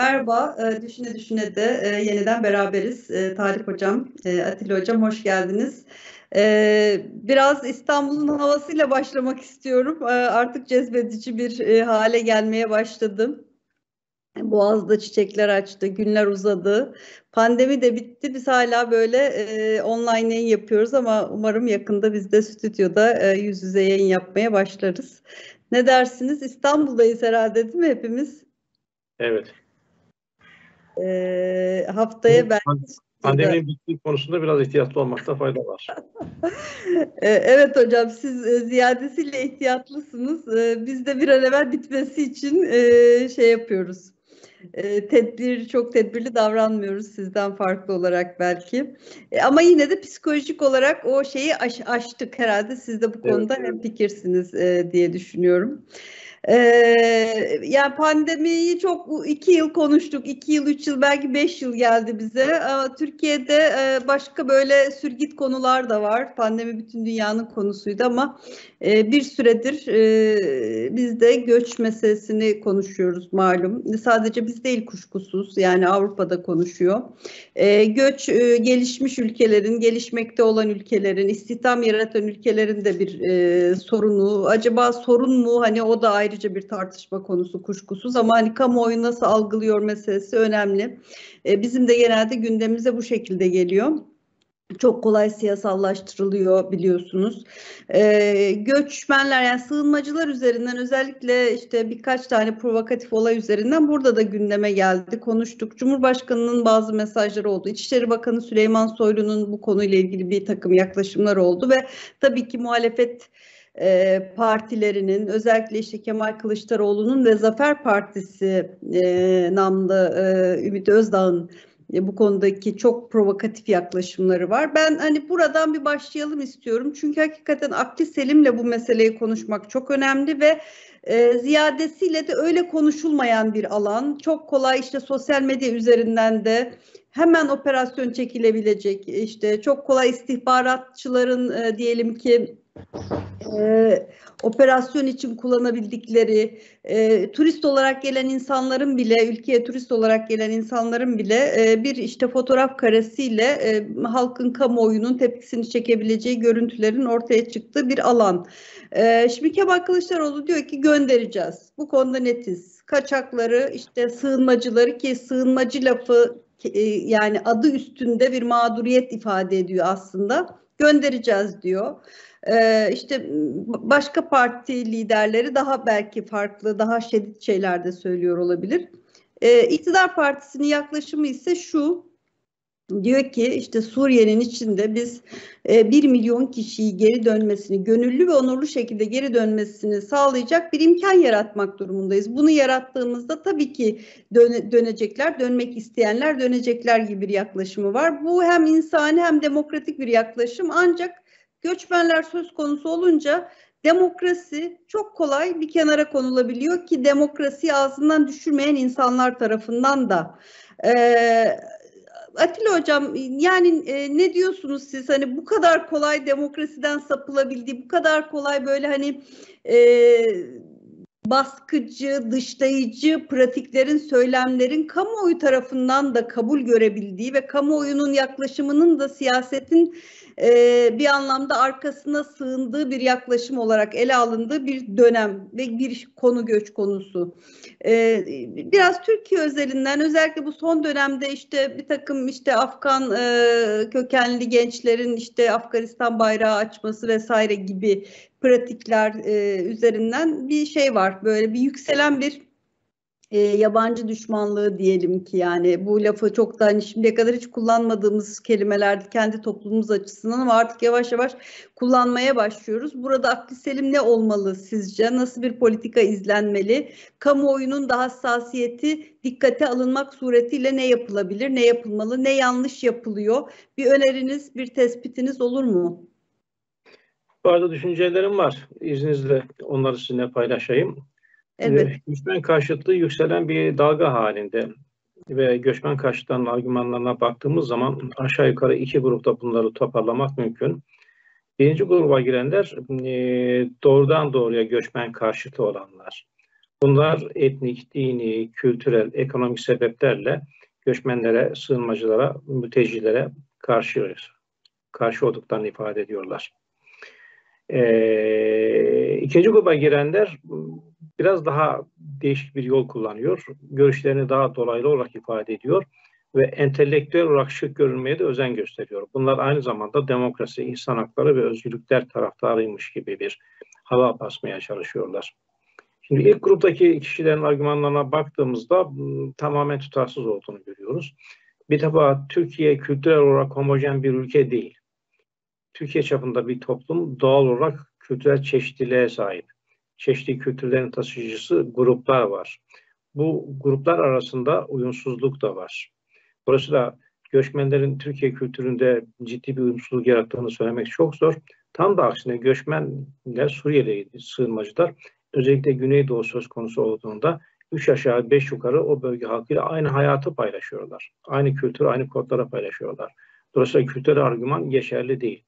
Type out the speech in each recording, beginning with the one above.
Merhaba, e, düşüne düşüne de e, yeniden beraberiz. E, Talip Hocam, Atilla Hocam hoş geldiniz. Biraz İstanbul'un havasıyla başlamak istiyorum. Artık cezbedici bir hale gelmeye başladım. Boğaz'da çiçekler açtı, günler uzadı. Pandemi de bitti. Biz hala böyle online yayın yapıyoruz ama umarım yakında biz de stüdyoda yüz yüze yayın yapmaya başlarız. Ne dersiniz? İstanbul'dayız herhalde değil mi hepimiz? Evet. E, haftaya ben Pandeminin bittiği konusunda biraz ihtiyatlı olmakta fayda var. Evet hocam siz e, ziyadesiyle ihtiyatlısınız. Biz de bir an evvel bitmesi için şey yapıyoruz tedbir çok tedbirli davranmıyoruz sizden farklı olarak belki. E, ama yine de psikolojik olarak o şeyi aş, aştık herhalde. Siz de bu konuda evet. hem fikirsiniz diye düşünüyorum. Ee, yani pandemiyi çok iki yıl konuştuk. iki yıl, üç yıl, belki beş yıl geldi bize. Ama Türkiye'de e, başka böyle sürgit konular da var. Pandemi bütün dünyanın konusuydu ama e, bir süredir e, biz de göç meselesini konuşuyoruz malum. Sadece biz değil kuşkusuz yani Avrupa'da konuşuyor. Göç gelişmiş ülkelerin, gelişmekte olan ülkelerin, istihdam yaratan ülkelerin de bir sorunu. Acaba sorun mu? Hani o da ayrı ayrıca bir tartışma konusu kuşkusuz ama hani kamuoyu nasıl algılıyor meselesi önemli. E, bizim de genelde gündemimize bu şekilde geliyor çok kolay siyasallaştırılıyor biliyorsunuz. Ee, göçmenler yani sığınmacılar üzerinden özellikle işte birkaç tane provokatif olay üzerinden burada da gündeme geldi. Konuştuk. Cumhurbaşkanının bazı mesajları oldu. İçişleri Bakanı Süleyman Soylu'nun bu konuyla ilgili bir takım yaklaşımlar oldu ve tabii ki muhalefet e, partilerinin özellikle işte Kemal Kılıçdaroğlu'nun ve Zafer Partisi e, namlı e, Ümit Özdağ'ın e, bu konudaki çok provokatif yaklaşımları var. Ben hani buradan bir başlayalım istiyorum. Çünkü hakikaten akli selimle bu meseleyi konuşmak çok önemli ve e, ziyadesiyle de öyle konuşulmayan bir alan. Çok kolay işte sosyal medya üzerinden de hemen operasyon çekilebilecek işte çok kolay istihbaratçıların e, diyelim ki e, operasyon için kullanabildikleri, e, turist olarak gelen insanların bile, ülkeye turist olarak gelen insanların bile e, bir işte fotoğraf karesiyle e, halkın kamuoyunun tepkisini çekebileceği görüntülerin ortaya çıktığı bir alan. E, şimdi Kemal Kılıçdaroğlu diyor ki göndereceğiz. Bu konuda netiz. Kaçakları, işte sığınmacıları ki sığınmacı lafı e, yani adı üstünde bir mağduriyet ifade ediyor aslında. Göndereceğiz diyor. Ee, işte başka parti liderleri daha belki farklı, daha şiddet şeyler de söylüyor olabilir. Ee, iktidar partisinin yaklaşımı ise şu, diyor ki işte Suriye'nin içinde biz e, 1 milyon kişiyi geri dönmesini, gönüllü ve onurlu şekilde geri dönmesini sağlayacak bir imkan yaratmak durumundayız. Bunu yarattığımızda tabii ki döne, dönecekler, dönmek isteyenler dönecekler gibi bir yaklaşımı var. Bu hem insani hem demokratik bir yaklaşım ancak göçmenler söz konusu olunca demokrasi çok kolay bir kenara konulabiliyor ki demokrasi ağzından düşürmeyen insanlar tarafından da. Ee, Atilla Hocam yani e, ne diyorsunuz siz hani bu kadar kolay demokrasiden sapılabildiği bu kadar kolay böyle hani e, baskıcı, dışlayıcı pratiklerin, söylemlerin kamuoyu tarafından da kabul görebildiği ve kamuoyunun yaklaşımının da siyasetin e, bir anlamda arkasına sığındığı bir yaklaşım olarak ele alındığı bir dönem ve bir konu göç konusu. E, biraz Türkiye özelinden özellikle bu son dönemde işte bir takım işte Afgan e, kökenli gençlerin işte Afganistan bayrağı açması vesaire gibi pratikler e, üzerinden bir şey var. Böyle bir yükselen bir e, yabancı düşmanlığı diyelim ki yani bu lafı çok da hani şimdiye kadar hiç kullanmadığımız kelimelerdi kendi toplumumuz açısından ama artık yavaş yavaş kullanmaya başlıyoruz. Burada aklı selim ne olmalı sizce? Nasıl bir politika izlenmeli? Kamuoyunun da hassasiyeti dikkate alınmak suretiyle ne yapılabilir? Ne yapılmalı? Ne yanlış yapılıyor? Bir öneriniz, bir tespitiniz olur mu? Bazı düşüncelerim var. İzninizle onları sizinle paylaşayım. Evet. Ee, göçmen karşıtlığı yükselen bir dalga halinde ve göçmen karşıtlarının argümanlarına baktığımız zaman aşağı yukarı iki grupta bunları toparlamak mümkün. Birinci gruba girenler e, doğrudan doğruya göçmen karşıtı olanlar. Bunlar etnik, dini, kültürel, ekonomik sebeplerle göçmenlere, sığınmacılara, mültecilere karşı karşı olduklarını ifade ediyorlar. Ee, ikinci gruba girenler biraz daha değişik bir yol kullanıyor. Görüşlerini daha dolaylı olarak ifade ediyor ve entelektüel olarak şık görünmeye de özen gösteriyor. Bunlar aynı zamanda demokrasi, insan hakları ve özgürlükler taraftarıymış gibi bir hava basmaya çalışıyorlar. Şimdi ilk gruptaki kişilerin argümanlarına baktığımızda tamamen tutarsız olduğunu görüyoruz. Bir defa Türkiye kültürel olarak homojen bir ülke değil. Türkiye çapında bir toplum doğal olarak kültürel çeşitliliğe sahip. Çeşitli kültürlerin taşıyıcısı gruplar var. Bu gruplar arasında uyumsuzluk da var. Dolayısıyla göçmenlerin Türkiye kültüründe ciddi bir uyumsuzluk yarattığını söylemek çok zor. Tam da aksine göçmenler Suriyeli sığınmacılar özellikle Güneydoğu söz konusu olduğunda üç aşağı beş yukarı o bölge halkıyla aynı hayatı paylaşıyorlar. Aynı kültür, aynı kodlara paylaşıyorlar. Dolayısıyla kültürel argüman geçerli değil.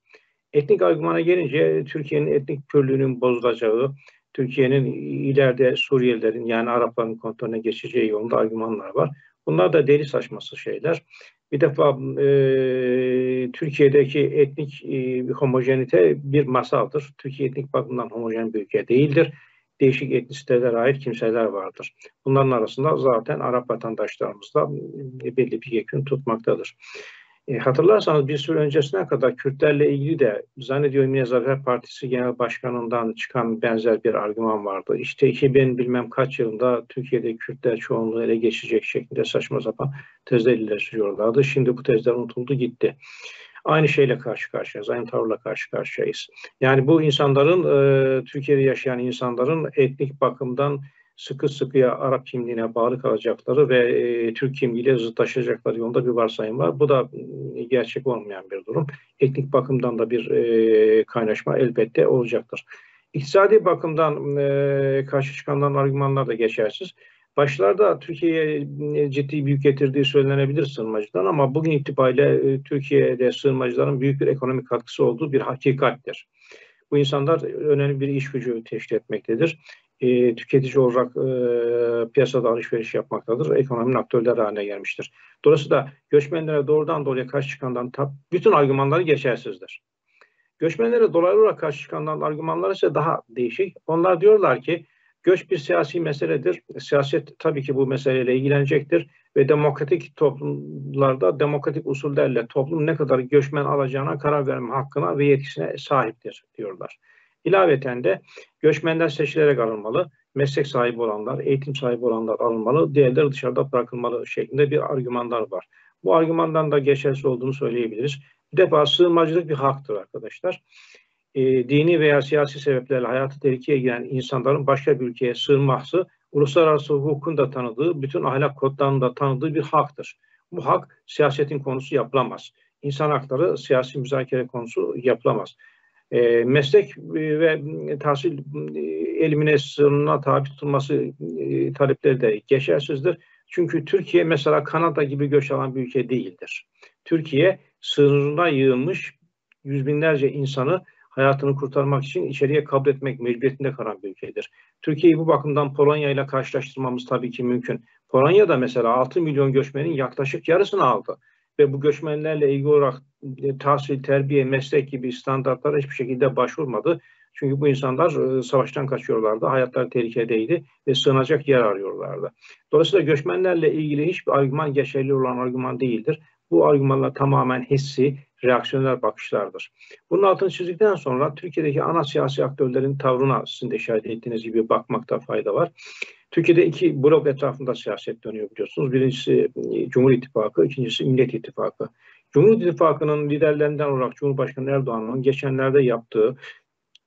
Etnik argümana gelince Türkiye'nin etnik pürlüğünün bozulacağı, Türkiye'nin ileride Suriyelilerin yani Arapların kontrolüne geçeceği yolunda argümanlar var. Bunlar da deli saçması şeyler. Bir defa e, Türkiye'deki etnik e, homojenite bir masaldır. Türkiye etnik bakımdan homojen bir ülke değildir. Değişik etnisitelere ait kimseler vardır. Bunların arasında zaten Arap vatandaşlarımız da belli bir yekün tutmaktadır. E, hatırlarsanız bir süre öncesine kadar Kürtlerle ilgili de zannediyorum yine Zafer Partisi Genel Başkanı'ndan çıkan benzer bir argüman vardı. İşte 2000 bilmem kaç yılında Türkiye'de Kürtler çoğunluğu ele geçecek şeklinde saçma sapan tezler ileri sürüyorlardı. Şimdi bu tezler unutuldu gitti. Aynı şeyle karşı karşıyayız, aynı tavırla karşı karşıyayız. Yani bu insanların, e, Türkiye'de yaşayan insanların etnik bakımdan sıkı sıkıya Arap kimliğine bağlı kalacakları ve e, Türk kimliğiyle zıtlaşacakları yolunda bir varsayım var. Bu da e, gerçek olmayan bir durum. Etnik bakımdan da bir e, kaynaşma elbette olacaktır. İktisadi bakımdan e, karşı çıkanların argümanlar da geçersiz. Başlarda Türkiye'ye ciddi büyük getirdiği söylenebilir sığınmacıdan ama bugün itibariyle e, Türkiye'de sığınmacıların büyük bir ekonomik katkısı olduğu bir hakikattir. Bu insanlar önemli bir iş gücü teşkil etmektedir e, tüketici olarak e, piyasada alışveriş yapmaktadır. Ekonominin aktörleri haline gelmiştir. Dolayısıyla göçmenlere doğrudan doğruya karşı çıkandan tab bütün argümanları geçersizdir. Göçmenlere dolaylı olarak karşı çıkandan argümanlar ise daha değişik. Onlar diyorlar ki göç bir siyasi meseledir. Siyaset tabii ki bu meseleyle ilgilenecektir ve demokratik toplumlarda demokratik usullerle toplum ne kadar göçmen alacağına karar verme hakkına ve yetkisine sahiptir diyorlar. İlaveten de göçmenler seçilerek alınmalı, meslek sahibi olanlar, eğitim sahibi olanlar alınmalı, diğerleri dışarıda bırakılmalı şeklinde bir argümanlar var. Bu argümandan da geçersiz olduğunu söyleyebiliriz. Bir defa sığınmacılık bir haktır arkadaşlar. E, dini veya siyasi sebeplerle hayatı tehlikeye giren insanların başka bir ülkeye sığınması uluslararası hukukun da tanıdığı, bütün ahlak kodlarının da tanıdığı bir haktır. Bu hak siyasetin konusu yapılamaz. İnsan hakları siyasi müzakere konusu yapılamaz. E, meslek e, ve tahsil e, elimine sınırına tabi tutulması e, talepleri de geçersizdir. Çünkü Türkiye mesela Kanada gibi göç alan bir ülke değildir. Türkiye sınırına yığılmış yüz binlerce insanı hayatını kurtarmak için içeriye kabul etmek mecburiyetinde kalan bir ülkedir. Türkiye'yi bu bakımdan Polonya ile karşılaştırmamız tabii ki mümkün. Polonya'da mesela 6 milyon göçmenin yaklaşık yarısını aldı ve bu göçmenlerle ilgili olarak e, tahsil, terbiye, meslek gibi standartlara hiçbir şekilde başvurmadı. Çünkü bu insanlar e, savaştan kaçıyorlardı, hayatları tehlikedeydi ve sığınacak yer arıyorlardı. Dolayısıyla göçmenlerle ilgili hiçbir argüman geçerli olan argüman değildir. Bu argümanlar tamamen hissi, reaksiyonel bakışlardır. Bunun altını çizdikten sonra Türkiye'deki ana siyasi aktörlerin tavrına sizin de işaret ettiğiniz gibi bakmakta fayda var. Türkiye'de iki blok etrafında siyaset dönüyor biliyorsunuz. Birincisi e, Cumhur İttifakı, ikincisi Millet İttifakı. Cumhur İttifakı'nın liderlerinden olarak Cumhurbaşkanı Erdoğan'ın geçenlerde yaptığı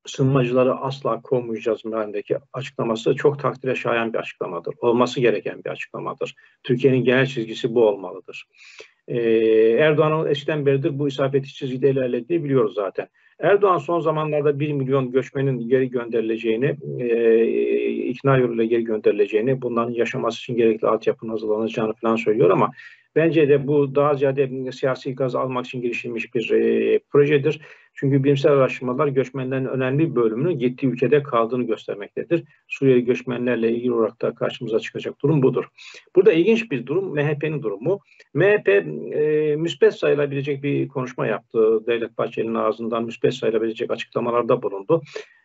sığınmacıları asla kovmayacağız mealindeki açıklaması çok takdire şayan bir açıklamadır. Olması gereken bir açıklamadır. Türkiye'nin genel çizgisi bu olmalıdır. Ee, Erdoğan'ın eskiden beridir bu isabetli çizgide ilerlediğini biliyoruz zaten. Erdoğan son zamanlarda 1 milyon göçmenin geri gönderileceğini, e, ikna yoluyla geri gönderileceğini, bunların yaşaması için gerekli altyapının hazırlanacağını falan söylüyor ama bence de bu daha ziyade siyasi gaz almak için girişilmiş bir e, projedir. Çünkü bilimsel araştırmalar göçmenlerin önemli bir bölümünün gittiği ülkede kaldığını göstermektedir. Suriyeli göçmenlerle ilgili olarak da karşımıza çıkacak durum budur. Burada ilginç bir durum MHP'nin durumu. MHP e, müspet sayılabilecek bir konuşma yaptı. Devlet Bahçeli'nin ağzından müspet sayılabilecek açıklamalarda bulundu.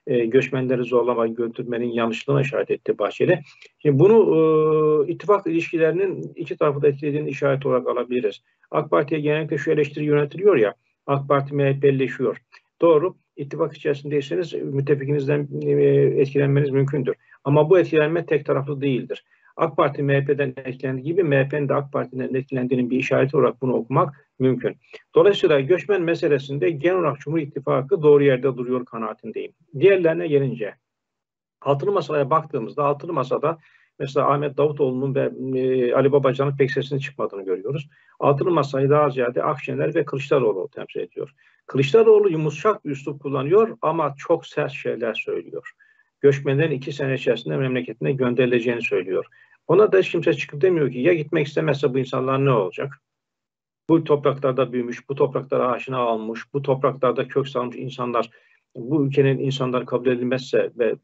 E, göçmenleri zorlama götürmenin yanlışlığına işaret etti Bahçeli. Şimdi bunu e, ittifak ilişkilerinin iki tarafı da etkilediğini işaret olarak alabiliriz. AK Parti'ye genellikle şu eleştiri yönetiliyor ya, AK Parti MHP'leşiyor. Doğru, ittifak içerisindeyseniz müttefikinizden e, etkilenmeniz mümkündür. Ama bu etkilenme tek taraflı değildir. AK Parti MHP'den etkilendiği gibi MHP'nin de AK Parti'den etkilendiğinin bir işareti olarak bunu okumak mümkün. Dolayısıyla göçmen meselesinde genel olarak Cumhur İttifakı doğru yerde duruyor kanaatindeyim. Diğerlerine gelince altılı masaya baktığımızda altılı masada mesela Ahmet Davutoğlu'nun ve e, Ali Babacan'ın pek sesinin çıkmadığını görüyoruz. Altılı masayı daha ziyade Akşener ve Kılıçdaroğlu temsil ediyor. Kılıçdaroğlu yumuşak bir üslup kullanıyor ama çok sert şeyler söylüyor. Göçmenlerin iki sene içerisinde memleketine gönderileceğini söylüyor. Ona da hiç kimse çıkıp demiyor ki ya gitmek istemezse bu insanlar ne olacak? Bu topraklarda büyümüş, bu topraklara aşina almış, bu topraklarda kök salmış insanlar bu ülkenin insanlar kabul edilmezse ve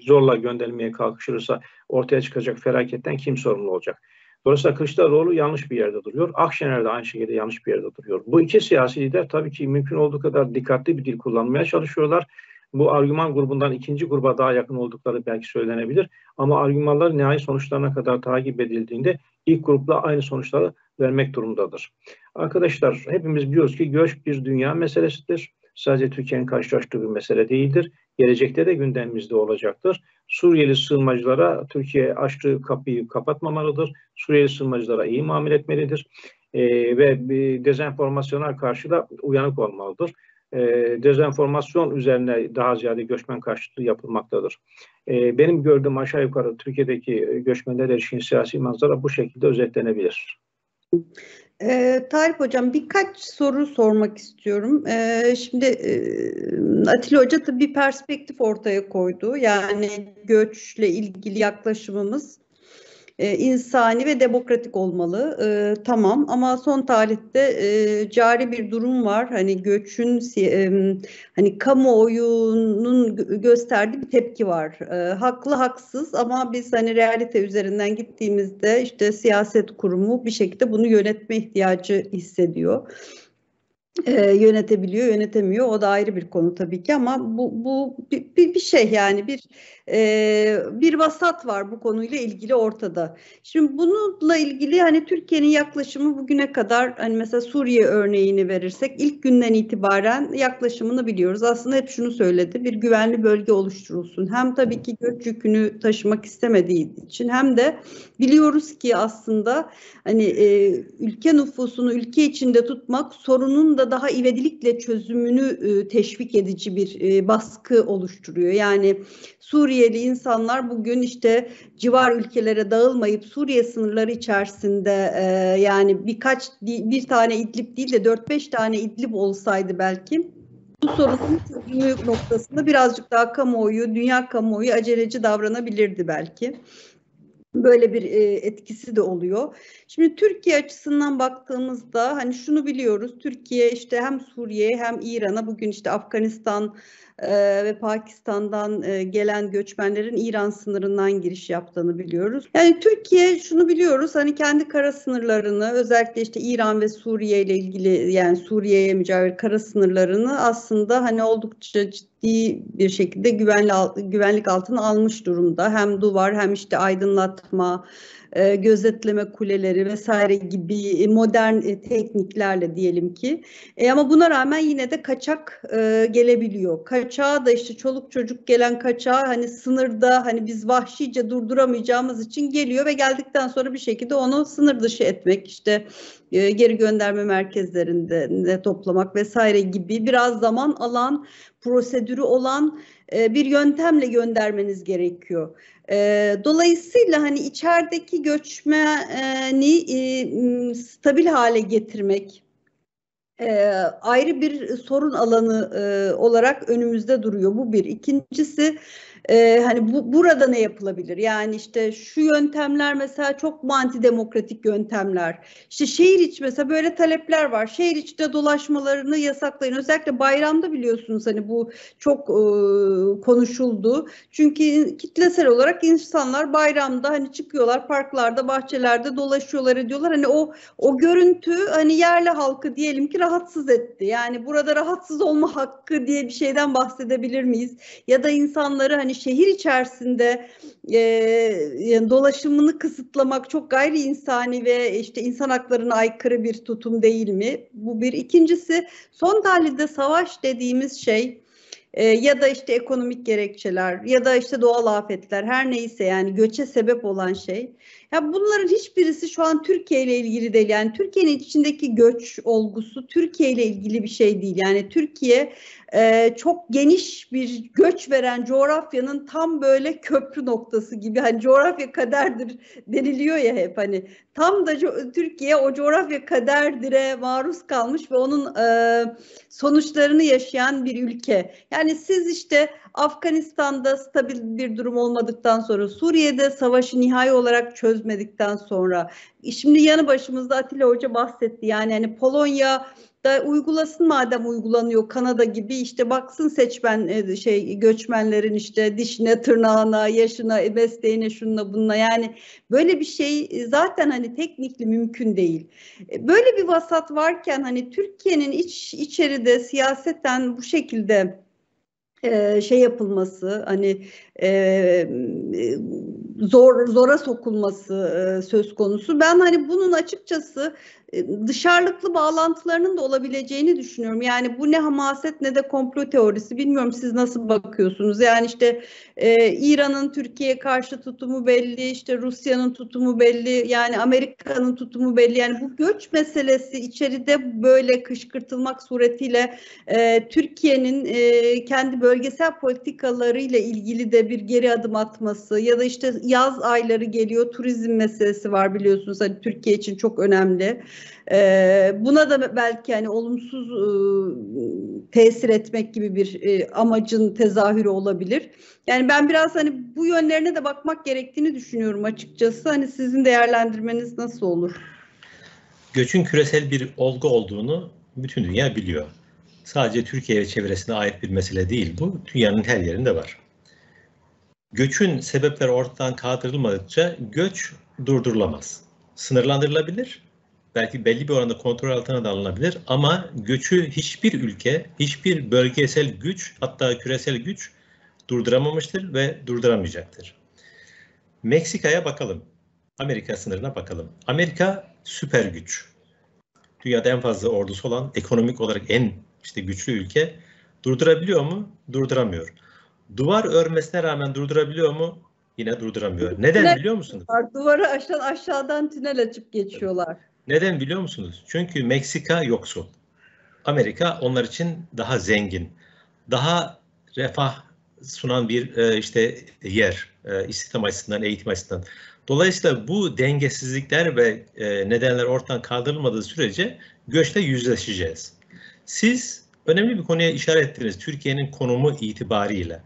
zorla gönderilmeye kalkışırsa ortaya çıkacak felaketten kim sorumlu olacak? Dolayısıyla Kılıçdaroğlu yanlış bir yerde duruyor. Akşener de aynı şekilde yanlış bir yerde duruyor. Bu iki siyasi lider tabii ki mümkün olduğu kadar dikkatli bir dil kullanmaya çalışıyorlar. Bu argüman grubundan ikinci gruba daha yakın oldukları belki söylenebilir. Ama argümanlar nihai sonuçlarına kadar takip edildiğinde ilk grupla aynı sonuçları vermek durumundadır. Arkadaşlar hepimiz biliyoruz ki göç bir dünya meselesidir. Sadece Türkiye'nin karşılaştığı bir mesele değildir. Gelecekte de gündemimizde olacaktır. Suriyeli sığınmacılara Türkiye açtığı kapıyı kapatmamalıdır. Suriyeli sığınmacılara iyi muamele etmelidir. E, ve dezenformasyona karşı da uyanık olmalıdır. E, dezenformasyon üzerine daha ziyade göçmen karşıtlığı yapılmaktadır. E, benim gördüğüm aşağı yukarı Türkiye'deki göçmenler ilişkin siyasi manzara bu şekilde özetlenebilir. E, Tarık Hocam birkaç soru sormak istiyorum. E, şimdi e, Atilla Hoca da bir perspektif ortaya koydu. Yani göçle ilgili yaklaşımımız e, insani ve demokratik olmalı. E, tamam ama son tarihte e, cari bir durum var. Hani göçün e, hani kamuoyunun gösterdiği bir tepki var. E, haklı haksız ama biz hani realite üzerinden gittiğimizde işte siyaset kurumu bir şekilde bunu yönetme ihtiyacı hissediyor e, yönetebiliyor, yönetemiyor. O da ayrı bir konu tabii ki ama bu, bu bir, bir şey yani bir e, bir vasat var bu konuyla ilgili ortada. Şimdi bununla ilgili hani Türkiye'nin yaklaşımı bugüne kadar hani mesela Suriye örneğini verirsek ilk günden itibaren yaklaşımını biliyoruz. Aslında hep şunu söyledi. Bir güvenli bölge oluşturulsun. Hem tabii ki göç yükünü taşımak istemediği için hem de biliyoruz ki aslında hani e, ülke nüfusunu ülke içinde tutmak sorunun da daha ivedilikle çözümünü e, teşvik edici bir e, baskı oluşturuyor. Yani Suriyeli insanlar bugün işte civar ülkelere dağılmayıp Suriye sınırları içerisinde e, yani birkaç bir tane İdlib değil de 4-5 tane İdlib olsaydı belki bu sorunun çözümü noktasında birazcık daha kamuoyu, dünya kamuoyu aceleci davranabilirdi belki. Böyle bir etkisi de oluyor. Şimdi Türkiye açısından baktığımızda hani şunu biliyoruz. Türkiye işte hem Suriye hem İran'a bugün işte Afganistan e, ve Pakistan'dan e, gelen göçmenlerin İran sınırından giriş yaptığını biliyoruz. Yani Türkiye şunu biliyoruz hani kendi kara sınırlarını özellikle işte İran ve Suriye ile ilgili yani Suriye'ye mücavir kara sınırlarını aslında hani oldukça ciddi bir şekilde güvenli, güvenlik altına almış durumda. Hem duvar hem işte aydınlatma, e, gözetleme kuleleri vesaire gibi modern e, tekniklerle diyelim ki. E, ama buna rağmen yine de kaçak e, gelebiliyor. Kaçağa da işte çoluk çocuk gelen kaçağı hani sınırda hani biz vahşice durduramayacağımız için geliyor ve geldikten sonra bir şekilde onu sınır dışı etmek işte geri gönderme merkezlerinde de toplamak vesaire gibi biraz zaman alan prosedürü olan bir yöntemle göndermeniz gerekiyor. E, dolayısıyla hani içerideki göçmeni e, stabil hale getirmek e, ayrı bir sorun alanı e, olarak önümüzde duruyor. Bu bir. İkincisi Ee, hani bu, burada ne yapılabilir? Yani işte şu yöntemler mesela çok antidemokratik yöntemler? İşte şehir içi mesela böyle talepler var. Şehir içinde dolaşmalarını yasaklayın. Özellikle bayramda biliyorsunuz hani bu çok e, konuşuldu. Çünkü kitlesel olarak insanlar bayramda hani çıkıyorlar parklarda, bahçelerde dolaşıyorlar ediyorlar. Hani o o görüntü hani yerli halkı diyelim ki rahatsız etti. Yani burada rahatsız olma hakkı diye bir şeyden bahsedebilir miyiz? Ya da insanları hani şehir içerisinde e, yani dolaşımını kısıtlamak çok gayri insani ve işte insan haklarına aykırı bir tutum değil mi? Bu bir. İkincisi son tahlilde savaş dediğimiz şey e, ya da işte ekonomik gerekçeler ya da işte doğal afetler her neyse yani göçe sebep olan şey. Ya bunların hiçbirisi şu an Türkiye ile ilgili değil. Yani Türkiye'nin içindeki göç olgusu Türkiye ile ilgili bir şey değil. Yani Türkiye e, çok geniş bir göç veren coğrafyanın tam böyle köprü noktası gibi. Hani coğrafya kaderdir deniliyor ya hep hani. Tam da Türkiye o coğrafya kaderdire maruz kalmış ve onun e, sonuçlarını yaşayan bir ülke. Yani siz işte Afganistan'da stabil bir durum olmadıktan sonra, Suriye'de savaşı nihai olarak çözmedikten sonra, şimdi yanı başımızda Atilla Hoca bahsetti. Yani hani Polonya da uygulasın madem uygulanıyor Kanada gibi işte baksın seçmen e, şey göçmenlerin işte dişine, tırnağına, yaşına, mesleğine, şununla bununla yani böyle bir şey e, zaten hani teknikli mümkün değil. E, böyle bir vasat varken hani Türkiye'nin iç içeride siyaseten bu şekilde e, şey yapılması hani e, zor zora sokulması e, söz konusu. Ben hani bunun açıkçası e, dışarılıklı bağlantılarının da olabileceğini düşünüyorum. Yani bu ne hamaset ne de komplo teorisi. Bilmiyorum siz nasıl bakıyorsunuz. Yani işte e, İran'ın Türkiye'ye karşı tutumu belli, işte Rusya'nın tutumu belli, yani Amerika'nın tutumu belli. Yani bu göç meselesi içeride böyle kışkırtılmak suretiyle e, Türkiye'nin e, kendi bölgesel politikalarıyla ilgili de bir geri adım atması ya da işte yaz ayları geliyor, turizm meselesi var biliyorsunuz. Hani Türkiye için çok önemli. Ee, buna da belki hani olumsuz e, tesir etmek gibi bir e, amacın tezahürü olabilir. Yani ben biraz hani bu yönlerine de bakmak gerektiğini düşünüyorum açıkçası. Hani sizin değerlendirmeniz nasıl olur? Göçün küresel bir olgu olduğunu bütün dünya biliyor. Sadece Türkiye ve çevresine ait bir mesele değil bu. Dünyanın her yerinde var. Göçün sebepleri ortadan kaldırılmadıkça göç durdurulamaz. Sınırlandırılabilir belki belli bir oranda kontrol altına da alınabilir ama göçü hiçbir ülke, hiçbir bölgesel güç hatta küresel güç durduramamıştır ve durduramayacaktır. Meksika'ya bakalım. Amerika sınırına bakalım. Amerika süper güç. Dünyada en fazla ordusu olan, ekonomik olarak en işte güçlü ülke. Durdurabiliyor mu? Durduramıyor. Duvar örmesine rağmen durdurabiliyor mu? Yine durduramıyor. Neden tünel, biliyor musunuz? Duvarı aşağı, aşağıdan tünel açıp geçiyorlar. Neden biliyor musunuz? Çünkü Meksika yoksul. Amerika onlar için daha zengin, daha refah sunan bir e, işte yer, e, istihdam açısından, eğitim açısından. Dolayısıyla bu dengesizlikler ve e, nedenler ortadan kaldırılmadığı sürece göçle yüzleşeceğiz. Siz önemli bir konuya işaret ettiniz Türkiye'nin konumu itibariyle.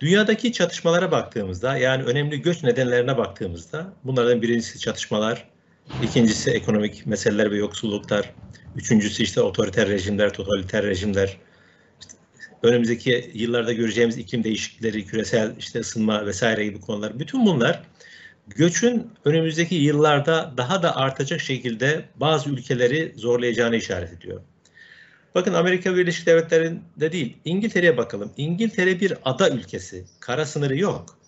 Dünyadaki çatışmalara baktığımızda yani önemli göç nedenlerine baktığımızda bunlardan birincisi çatışmalar, İkincisi ekonomik meseleler ve yoksulluklar. Üçüncüsü işte otoriter rejimler, totaliter rejimler. İşte önümüzdeki yıllarda göreceğimiz iklim değişiklikleri, küresel işte ısınma vesaire gibi konular. Bütün bunlar göçün önümüzdeki yıllarda daha da artacak şekilde bazı ülkeleri zorlayacağını işaret ediyor. Bakın Amerika Birleşik Devletleri'nde değil, İngiltere'ye bakalım. İngiltere bir ada ülkesi. Kara sınırı yok.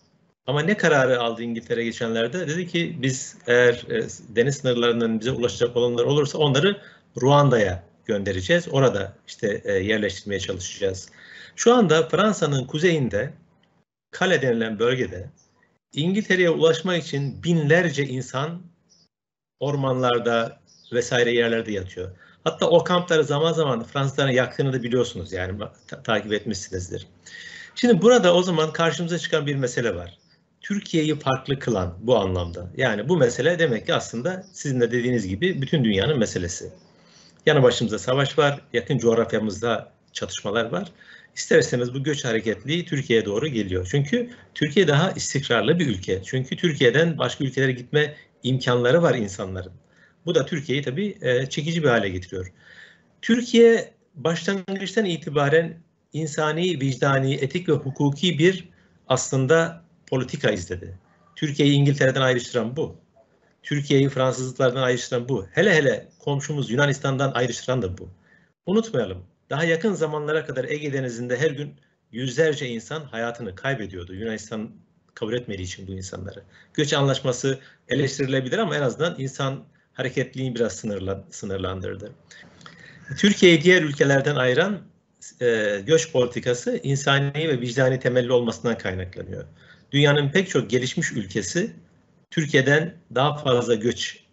Ama ne kararı aldı İngiltere geçenlerde? Dedi ki biz eğer e, deniz sınırlarından bize ulaşacak olanlar olursa onları Ruanda'ya göndereceğiz. Orada işte e, yerleştirmeye çalışacağız. Şu anda Fransa'nın kuzeyinde Kale denilen bölgede İngiltere'ye ulaşmak için binlerce insan ormanlarda vesaire yerlerde yatıyor. Hatta o kampları zaman zaman Fransızların yaktığını da biliyorsunuz yani ta- takip etmişsinizdir. Şimdi burada o zaman karşımıza çıkan bir mesele var. Türkiye'yi farklı kılan bu anlamda. Yani bu mesele demek ki aslında sizin de dediğiniz gibi bütün dünyanın meselesi. Yanı başımızda savaş var, yakın coğrafyamızda çatışmalar var. ister istemez bu göç hareketliği Türkiye'ye doğru geliyor. Çünkü Türkiye daha istikrarlı bir ülke. Çünkü Türkiye'den başka ülkelere gitme imkanları var insanların. Bu da Türkiye'yi tabii e, çekici bir hale getiriyor. Türkiye başlangıçtan itibaren insani, vicdani, etik ve hukuki bir aslında politika izledi. Türkiye'yi İngiltere'den ayrıştıran bu. Türkiye'yi Fransızlıklardan ayrıştıran bu. Hele hele komşumuz Yunanistan'dan ayrıştıran da bu. Unutmayalım. Daha yakın zamanlara kadar Ege Denizi'nde her gün yüzlerce insan hayatını kaybediyordu. Yunanistan kabul etmediği için bu insanları. Göç anlaşması eleştirilebilir ama en azından insan hareketliliğini biraz sınırla, sınırlandırdı. Türkiye'yi diğer ülkelerden ayıran e, göç politikası insani ve vicdani temelli olmasından kaynaklanıyor. Dünyanın pek çok gelişmiş ülkesi Türkiye'den daha fazla göç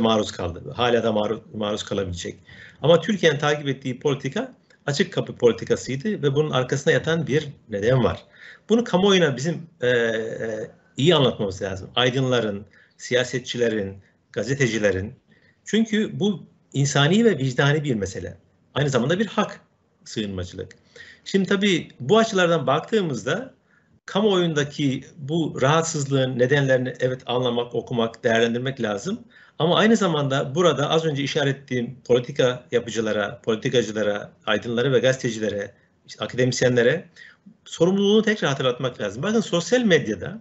maruz kaldı. Hala da maruz, maruz kalabilecek. Ama Türkiye'nin takip ettiği politika açık kapı politikasıydı ve bunun arkasında yatan bir neden var. Bunu kamuoyuna bizim e, e, iyi anlatmamız lazım. Aydınların, siyasetçilerin, gazetecilerin. Çünkü bu insani ve vicdani bir mesele. Aynı zamanda bir hak sığınmacılık. Şimdi tabii bu açılardan baktığımızda kamuoyundaki bu rahatsızlığın nedenlerini evet anlamak, okumak, değerlendirmek lazım. Ama aynı zamanda burada az önce işaret ettiğim politika yapıcılara, politikacılara, aydınlara ve gazetecilere, işte akademisyenlere sorumluluğunu tekrar hatırlatmak lazım. Bakın sosyal medyada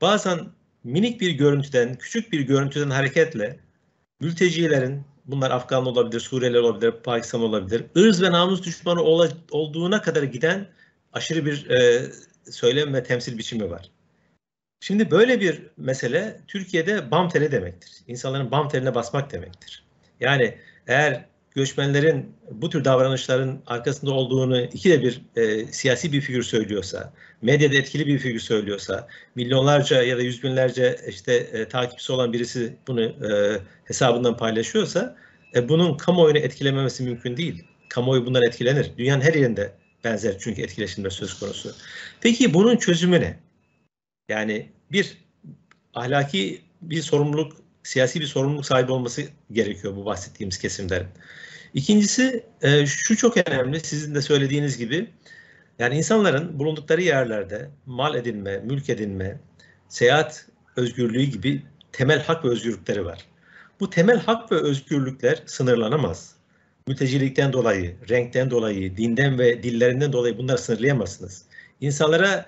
bazen minik bir görüntüden, küçük bir görüntüden hareketle mültecilerin, bunlar Afgan olabilir, Suriyeli olabilir, Pakistan olabilir, ırz ve namus düşmanı olduğuna kadar giden aşırı bir e, söylem ve temsil biçimi var. Şimdi böyle bir mesele Türkiye'de bam teli demektir. İnsanların bam teline basmak demektir. Yani eğer göçmenlerin bu tür davranışların arkasında olduğunu iki de bir e, siyasi bir figür söylüyorsa, medyada etkili bir figür söylüyorsa, milyonlarca ya da yüz binlerce işte e, takipçisi olan birisi bunu e, hesabından paylaşıyorsa, e, bunun kamuoyunu etkilememesi mümkün değil. Kamuoyu bundan etkilenir. Dünyanın her yerinde benzer çünkü etkileşimler söz konusu. Peki bunun çözümü ne? Yani bir ahlaki bir sorumluluk, siyasi bir sorumluluk sahibi olması gerekiyor bu bahsettiğimiz kesimlerin. İkincisi e, şu çok önemli sizin de söylediğiniz gibi yani insanların bulundukları yerlerde mal edinme, mülk edinme, seyahat özgürlüğü gibi temel hak ve özgürlükleri var. Bu temel hak ve özgürlükler sınırlanamaz. Mültecilikten dolayı, renkten dolayı, dinden ve dillerinden dolayı bunları sınırlayamazsınız. İnsanlara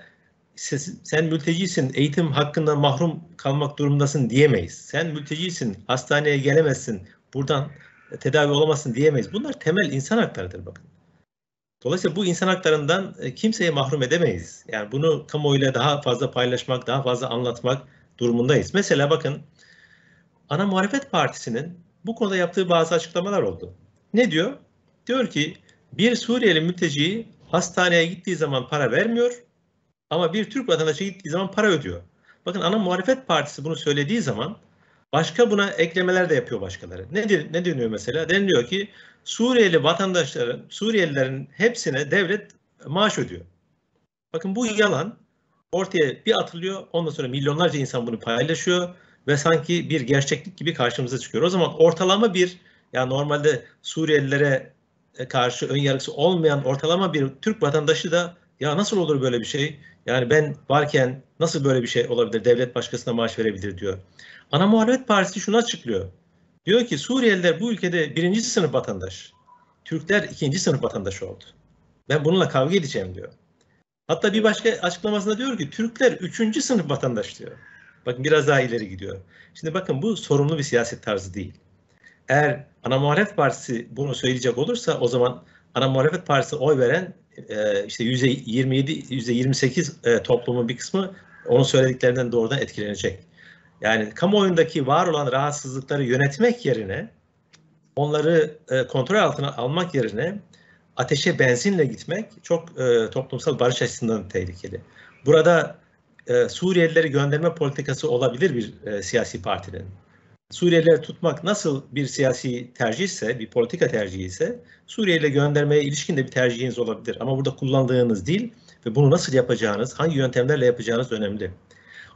sen mültecisin, eğitim hakkından mahrum kalmak durumundasın diyemeyiz. Sen mültecisin, hastaneye gelemezsin, buradan tedavi olamazsın diyemeyiz. Bunlar temel insan haklarıdır bakın. Dolayısıyla bu insan haklarından e, kimseye mahrum edemeyiz. Yani bunu kamuoyuyla daha fazla paylaşmak, daha fazla anlatmak durumundayız. Mesela bakın Ana Muhalefet Partisi'nin bu konuda yaptığı bazı açıklamalar oldu. Ne diyor? Diyor ki bir Suriyeli mülteci hastaneye gittiği zaman para vermiyor ama bir Türk vatandaşı gittiği zaman para ödüyor. Bakın ana muhalefet partisi bunu söylediği zaman başka buna eklemeler de yapıyor başkaları. Ne, ne deniyor mesela? Deniliyor ki Suriyeli vatandaşların, Suriyelilerin hepsine devlet maaş ödüyor. Bakın bu yalan ortaya bir atılıyor. Ondan sonra milyonlarca insan bunu paylaşıyor ve sanki bir gerçeklik gibi karşımıza çıkıyor. O zaman ortalama bir yani normalde Suriyelilere karşı ön yargısı olmayan ortalama bir Türk vatandaşı da ya nasıl olur böyle bir şey? Yani ben varken nasıl böyle bir şey olabilir? Devlet başkasına maaş verebilir diyor. Ana Muhalefet Partisi şunu açıklıyor. Diyor ki Suriyeliler bu ülkede birinci sınıf vatandaş. Türkler ikinci sınıf vatandaş oldu. Ben bununla kavga edeceğim diyor. Hatta bir başka açıklamasında diyor ki Türkler üçüncü sınıf vatandaş diyor. Bakın biraz daha ileri gidiyor. Şimdi bakın bu sorumlu bir siyaset tarzı değil. Eğer ana muhalefet partisi bunu söyleyecek olursa o zaman ana muhalefet partisi oy veren e, işte yüzde 27, yüzde 28 e, toplumun bir kısmı onun söylediklerinden doğrudan etkilenecek. Yani kamuoyundaki var olan rahatsızlıkları yönetmek yerine onları e, kontrol altına almak yerine ateşe benzinle gitmek çok e, toplumsal barış açısından tehlikeli. Burada Suriyelileri gönderme politikası olabilir bir siyasi partinin. Suriyelileri tutmak nasıl bir siyasi tercihse, bir politika tercihi ise Suriyeli göndermeye ilişkin de bir tercihiniz olabilir. Ama burada kullandığınız dil ve bunu nasıl yapacağınız, hangi yöntemlerle yapacağınız önemli.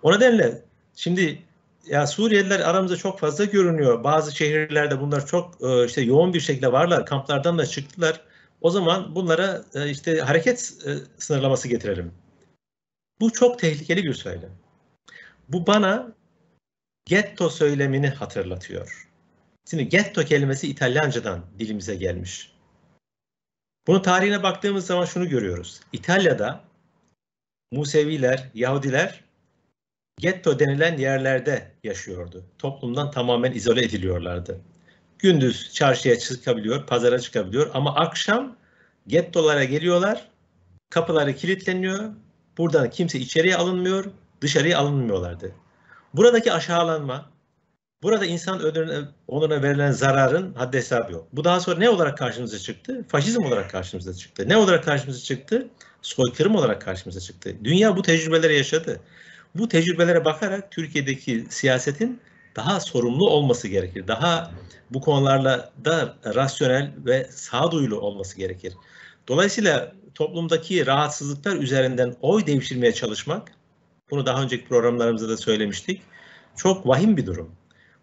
O nedenle şimdi ya Suriyeliler aramızda çok fazla görünüyor. Bazı şehirlerde bunlar çok e, işte yoğun bir şekilde varlar. Kamplardan da çıktılar. O zaman bunlara e, işte hareket e, sınırlaması getirelim. Bu çok tehlikeli bir söylem. Bu bana getto söylemini hatırlatıyor. Şimdi getto kelimesi İtalyancadan dilimize gelmiş. Bunun tarihine baktığımız zaman şunu görüyoruz. İtalya'da Museviler, Yahudiler getto denilen yerlerde yaşıyordu. Toplumdan tamamen izole ediliyorlardı. Gündüz çarşıya çıkabiliyor, pazara çıkabiliyor ama akşam gettolara geliyorlar, kapıları kilitleniyor, buradan kimse içeriye alınmıyor, dışarıya alınmıyorlardı. Buradaki aşağılanma, burada insan ödülüne, onuna verilen zararın haddi hesabı yok. Bu daha sonra ne olarak karşımıza çıktı? Faşizm olarak karşımıza çıktı. Ne olarak karşımıza çıktı? Soykırım olarak karşımıza çıktı. Dünya bu tecrübeleri yaşadı. Bu tecrübelere bakarak Türkiye'deki siyasetin daha sorumlu olması gerekir. Daha bu konularla da rasyonel ve sağduyulu olması gerekir. Dolayısıyla toplumdaki rahatsızlıklar üzerinden oy devşirmeye çalışmak, bunu daha önceki programlarımızda da söylemiştik, çok vahim bir durum.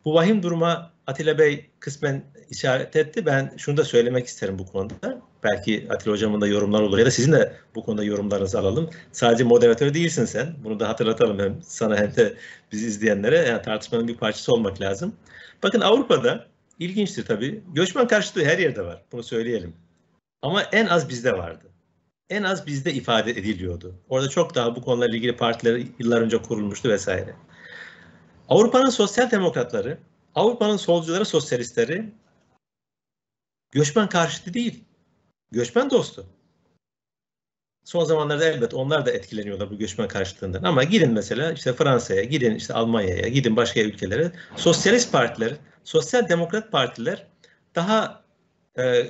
Bu vahim duruma Atilla Bey kısmen işaret etti. Ben şunu da söylemek isterim bu konuda. Belki Atilla Hocam'ın da yorumlar olur ya da sizin de bu konuda yorumlarınızı alalım. Sadece moderatör değilsin sen. Bunu da hatırlatalım hem sana hem de bizi izleyenlere. Yani tartışmanın bir parçası olmak lazım. Bakın Avrupa'da ilginçtir tabii. Göçmen karşıtlığı her yerde var. Bunu söyleyelim. Ama en az bizde vardı. En az bizde ifade ediliyordu. Orada çok daha bu konularla ilgili partiler yıllar önce kurulmuştu vesaire. Avrupa'nın sosyal demokratları, Avrupa'nın solcuları, sosyalistleri göçmen karşıtı değil, göçmen dostu. Son zamanlarda elbet onlar da etkileniyorlar bu göçmen karşıtlığından. Ama gidin mesela işte Fransa'ya, gidin işte Almanya'ya, gidin başka ülkelere. Sosyalist partiler, sosyal demokrat partiler daha e,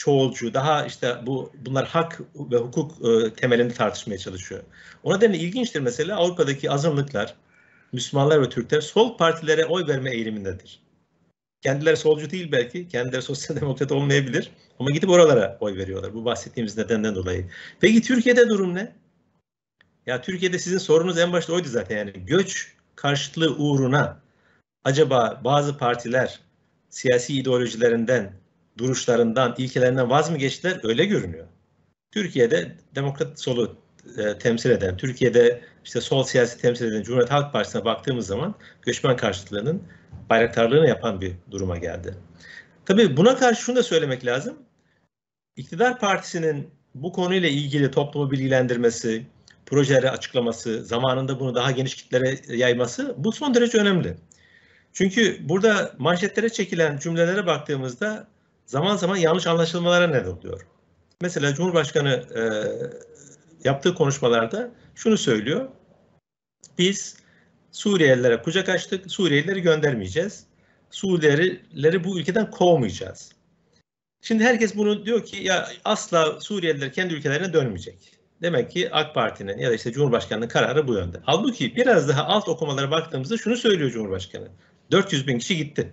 çoğulcu, daha işte bu bunlar hak ve hukuk e, temelinde tartışmaya çalışıyor. O nedenle ilginçtir mesela Avrupa'daki azınlıklar, Müslümanlar ve Türkler sol partilere oy verme eğilimindedir. Kendileri solcu değil belki, kendileri sosyal demokrat olmayabilir ama gidip oralara oy veriyorlar bu bahsettiğimiz nedenden dolayı. Peki Türkiye'de durum ne? Ya Türkiye'de sizin sorunuz en başta oydu zaten yani göç karşıtlığı uğruna acaba bazı partiler siyasi ideolojilerinden, duruşlarından, ilkelerinden vaz mı geçtiler? Öyle görünüyor. Türkiye'de demokrat solu e, temsil eden, Türkiye'de işte sol siyasi temsil eden Cumhuriyet Halk Partisi'ne baktığımız zaman göçmen karşıtlığının bayraktarlığını yapan bir duruma geldi. Tabii buna karşı şunu da söylemek lazım. İktidar Partisi'nin bu konuyla ilgili toplumu bilgilendirmesi, projeleri açıklaması, zamanında bunu daha geniş kitlere yayması bu son derece önemli. Çünkü burada manşetlere çekilen cümlelere baktığımızda zaman zaman yanlış anlaşılmalara neden oluyor. Mesela Cumhurbaşkanı e, yaptığı konuşmalarda şunu söylüyor. Biz Suriyelilere kucak açtık, Suriyelileri göndermeyeceğiz. Suriyelileri bu ülkeden kovmayacağız. Şimdi herkes bunu diyor ki ya asla Suriyeliler kendi ülkelerine dönmeyecek. Demek ki AK Parti'nin ya da işte Cumhurbaşkanı'nın kararı bu yönde. Halbuki biraz daha alt okumalara baktığımızda şunu söylüyor Cumhurbaşkanı. 400 bin kişi gitti.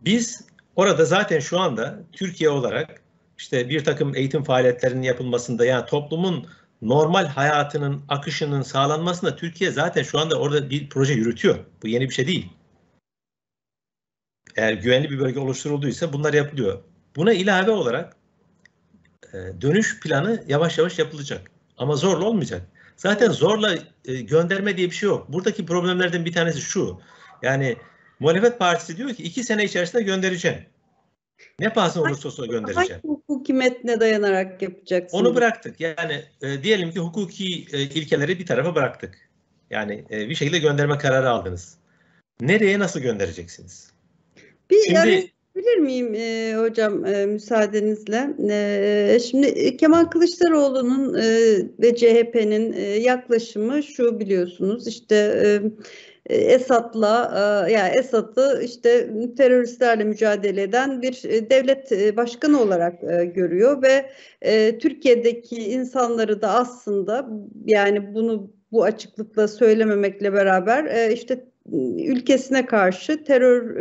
Biz orada zaten şu anda Türkiye olarak işte bir takım eğitim faaliyetlerinin yapılmasında yani toplumun normal hayatının akışının sağlanmasında Türkiye zaten şu anda orada bir proje yürütüyor. Bu yeni bir şey değil. Eğer güvenli bir bölge oluşturulduysa bunlar yapılıyor. Buna ilave olarak e, dönüş planı yavaş yavaş yapılacak. Ama zorla olmayacak. Zaten zorla e, gönderme diye bir şey yok. Buradaki problemlerden bir tanesi şu. Yani muhalefet partisi diyor ki iki sene içerisinde göndereceğim. Ne pahasına olursa olsa göndereceğim. Hangi hukuki metne dayanarak yapacaksın? Onu bıraktık. Yani e, diyelim ki hukuki e, ilkeleri bir tarafa bıraktık. Yani e, bir şekilde gönderme kararı aldınız. Nereye nasıl göndereceksiniz? Bir şimdi, bilir miyim e, hocam e, müsaadenizle? E, şimdi Kemal Kılıçdaroğlu'nun e, ve CHP'nin e, yaklaşımı şu biliyorsunuz işte e, Esad'la e, yani Esad'ı işte teröristlerle mücadele eden bir e, devlet e, başkanı olarak görüyor ve Türkiye'deki insanları da aslında yani bunu bu açıklıkla söylememekle beraber işte ülkesine karşı terör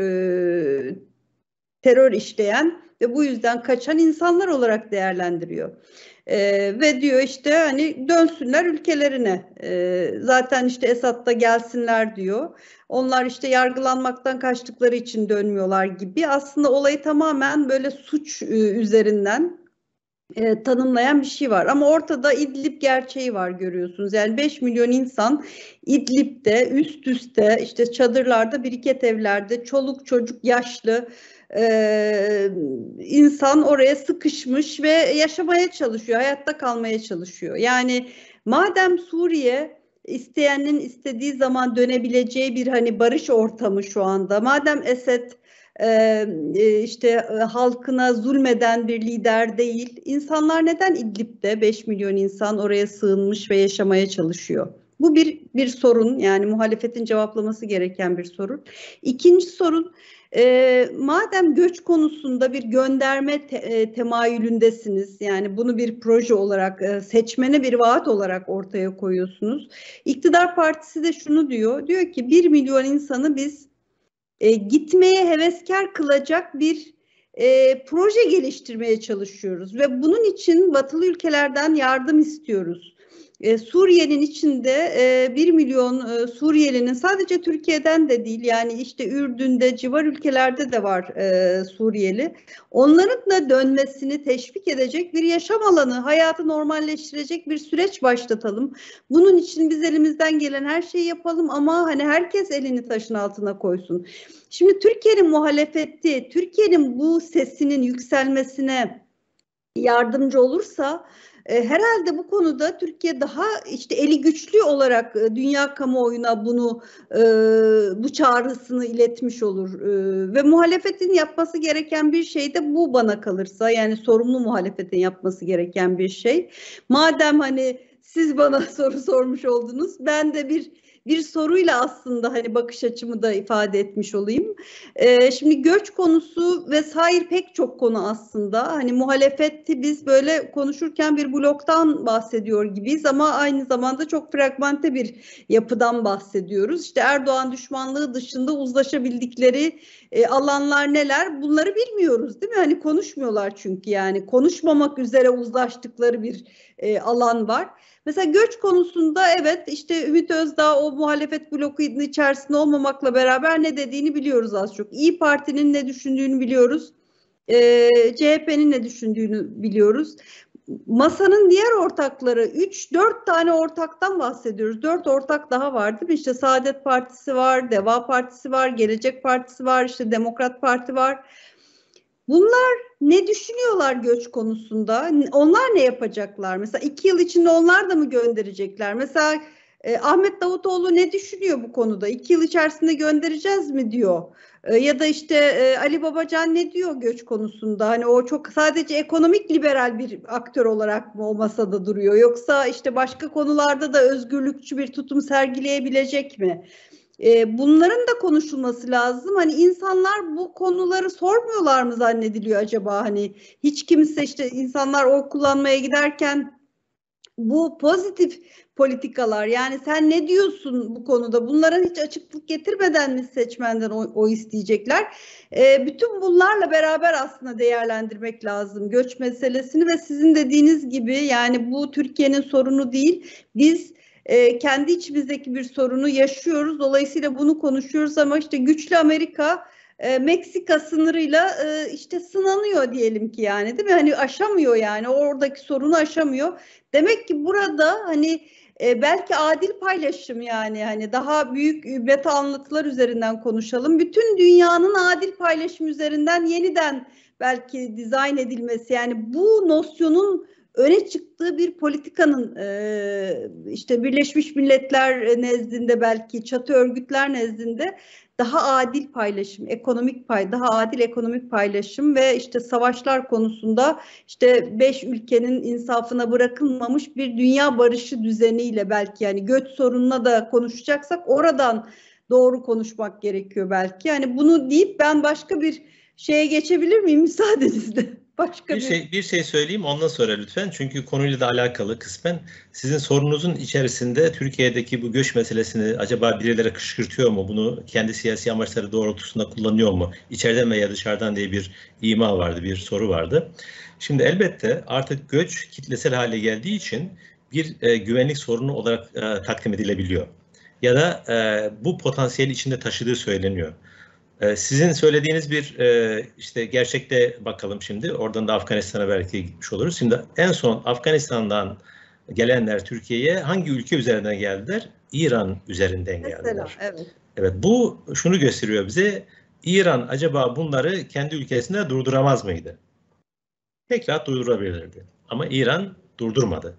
terör işleyen ve bu yüzden kaçan insanlar olarak değerlendiriyor. E, ve diyor işte hani dönsünler ülkelerine. E, zaten işte Esad da gelsinler diyor. Onlar işte yargılanmaktan kaçtıkları için dönmüyorlar gibi. Aslında olayı tamamen böyle suç e, üzerinden e, tanımlayan bir şey var. Ama ortada İdlib gerçeği var görüyorsunuz. Yani 5 milyon insan İdlib'de üst üste işte çadırlarda, biriket evlerde, çoluk çocuk yaşlı e, insan oraya sıkışmış ve yaşamaya çalışıyor, hayatta kalmaya çalışıyor. Yani madem Suriye isteyenin istediği zaman dönebileceği bir hani barış ortamı şu anda. Madem Esed e, işte halkına zulmeden bir lider değil. İnsanlar neden İdlib'de 5 milyon insan oraya sığınmış ve yaşamaya çalışıyor? Bu bir bir sorun yani muhalefetin cevaplaması gereken bir sorun. İkinci sorun e, madem göç konusunda bir gönderme te, e, temayülündesiniz, yani bunu bir proje olarak, e, seçmene bir vaat olarak ortaya koyuyorsunuz. İktidar partisi de şunu diyor, diyor ki bir milyon insanı biz e, gitmeye heveskar kılacak bir e, proje geliştirmeye çalışıyoruz ve bunun için batılı ülkelerden yardım istiyoruz. E, Suriye'nin içinde e, 1 milyon e, Suriyelinin sadece Türkiye'den de değil yani işte Ürdün'de civar ülkelerde de var e, Suriyeli. Onların da dönmesini teşvik edecek bir yaşam alanı, hayatı normalleştirecek bir süreç başlatalım. Bunun için biz elimizden gelen her şeyi yapalım ama hani herkes elini taşın altına koysun. Şimdi Türkiye'nin muhalefeti, Türkiye'nin bu sesinin yükselmesine yardımcı olursa herhalde bu konuda Türkiye daha işte eli güçlü olarak e, dünya kamuoyuna bunu e, bu çağrısını iletmiş olur e, ve muhalefetin yapması gereken bir şey de bu bana kalırsa yani sorumlu muhalefetin yapması gereken bir şey. Madem hani siz bana soru sormuş oldunuz ben de bir bir soruyla aslında hani bakış açımı da ifade etmiş olayım. Ee, şimdi göç konusu vesaire pek çok konu aslında. Hani muhalefeti biz böyle konuşurken bir bloktan bahsediyor gibiyiz ama aynı zamanda çok fragmente bir yapıdan bahsediyoruz. İşte Erdoğan düşmanlığı dışında uzlaşabildikleri e, alanlar neler bunları bilmiyoruz değil mi? Hani konuşmuyorlar çünkü yani konuşmamak üzere uzlaştıkları bir e, alan var. Mesela göç konusunda evet işte Ümit Özdağ o muhalefet blokunun içerisinde olmamakla beraber ne dediğini biliyoruz az çok. İyi Parti'nin ne düşündüğünü biliyoruz. E, CHP'nin ne düşündüğünü biliyoruz. Masanın diğer ortakları 3-4 tane ortaktan bahsediyoruz. 4 ortak daha var değil mi? İşte Saadet Partisi var, Deva Partisi var, Gelecek Partisi var, işte Demokrat Parti var. Bunlar ne düşünüyorlar göç konusunda? Onlar ne yapacaklar? Mesela iki yıl içinde onlar da mı gönderecekler? Mesela e, Ahmet Davutoğlu ne düşünüyor bu konuda? İki yıl içerisinde göndereceğiz mi diyor. E, ya da işte e, Ali Babacan ne diyor göç konusunda? Hani o çok sadece ekonomik liberal bir aktör olarak mı o masada duruyor? Yoksa işte başka konularda da özgürlükçü bir tutum sergileyebilecek mi? E, bunların da konuşulması lazım. Hani insanlar bu konuları sormuyorlar mı zannediliyor acaba? Hani hiç kimse işte insanlar oy kullanmaya giderken bu pozitif politikalar yani sen ne diyorsun bu konuda bunlara hiç açıklık getirmeden mi seçmenden o, o isteyecekler e, bütün bunlarla beraber aslında değerlendirmek lazım göç meselesini ve sizin dediğiniz gibi yani bu Türkiye'nin sorunu değil biz e, kendi içimizdeki bir sorunu yaşıyoruz. Dolayısıyla bunu konuşuyoruz ama işte güçlü Amerika e, Meksika sınırıyla e, işte sınanıyor diyelim ki yani değil mi? Hani aşamıyor yani oradaki sorunu aşamıyor. Demek ki burada hani e, belki adil paylaşım yani hani daha büyük meta anlatılar üzerinden konuşalım. Bütün dünyanın adil paylaşım üzerinden yeniden belki dizayn edilmesi yani bu nosyonun öne çıktığı bir politikanın e, işte Birleşmiş Milletler nezdinde belki çatı örgütler nezdinde daha adil paylaşım, ekonomik pay, daha adil ekonomik paylaşım ve işte savaşlar konusunda işte beş ülkenin insafına bırakılmamış bir dünya barışı düzeniyle belki yani göç sorununa da konuşacaksak oradan doğru konuşmak gerekiyor belki. Yani bunu deyip ben başka bir şeye geçebilir miyim müsaadenizle? Başka bir, bir şey bir şey söyleyeyim ondan sonra lütfen. Çünkü konuyla da alakalı kısmen. Sizin sorunuzun içerisinde Türkiye'deki bu göç meselesini acaba birileri kışkırtıyor mu? Bunu kendi siyasi amaçları doğrultusunda kullanıyor mu? İçeriden veya dışarıdan diye bir ima vardı bir soru vardı. Şimdi elbette artık göç kitlesel hale geldiği için bir e, güvenlik sorunu olarak e, takdim edilebiliyor. Ya da e, bu potansiyel içinde taşıdığı söyleniyor. Ee, sizin söylediğiniz bir e, işte gerçekte bakalım şimdi. Oradan da Afganistan'a belki gitmiş oluruz. Şimdi en son Afganistan'dan gelenler Türkiye'ye hangi ülke üzerinden geldiler? İran üzerinden geldiler. Mesela, evet. Evet bu şunu gösteriyor bize. İran acaba bunları kendi ülkesinde durduramaz mıydı? Tekrar durdurabilirdi. Ama İran durdurmadı.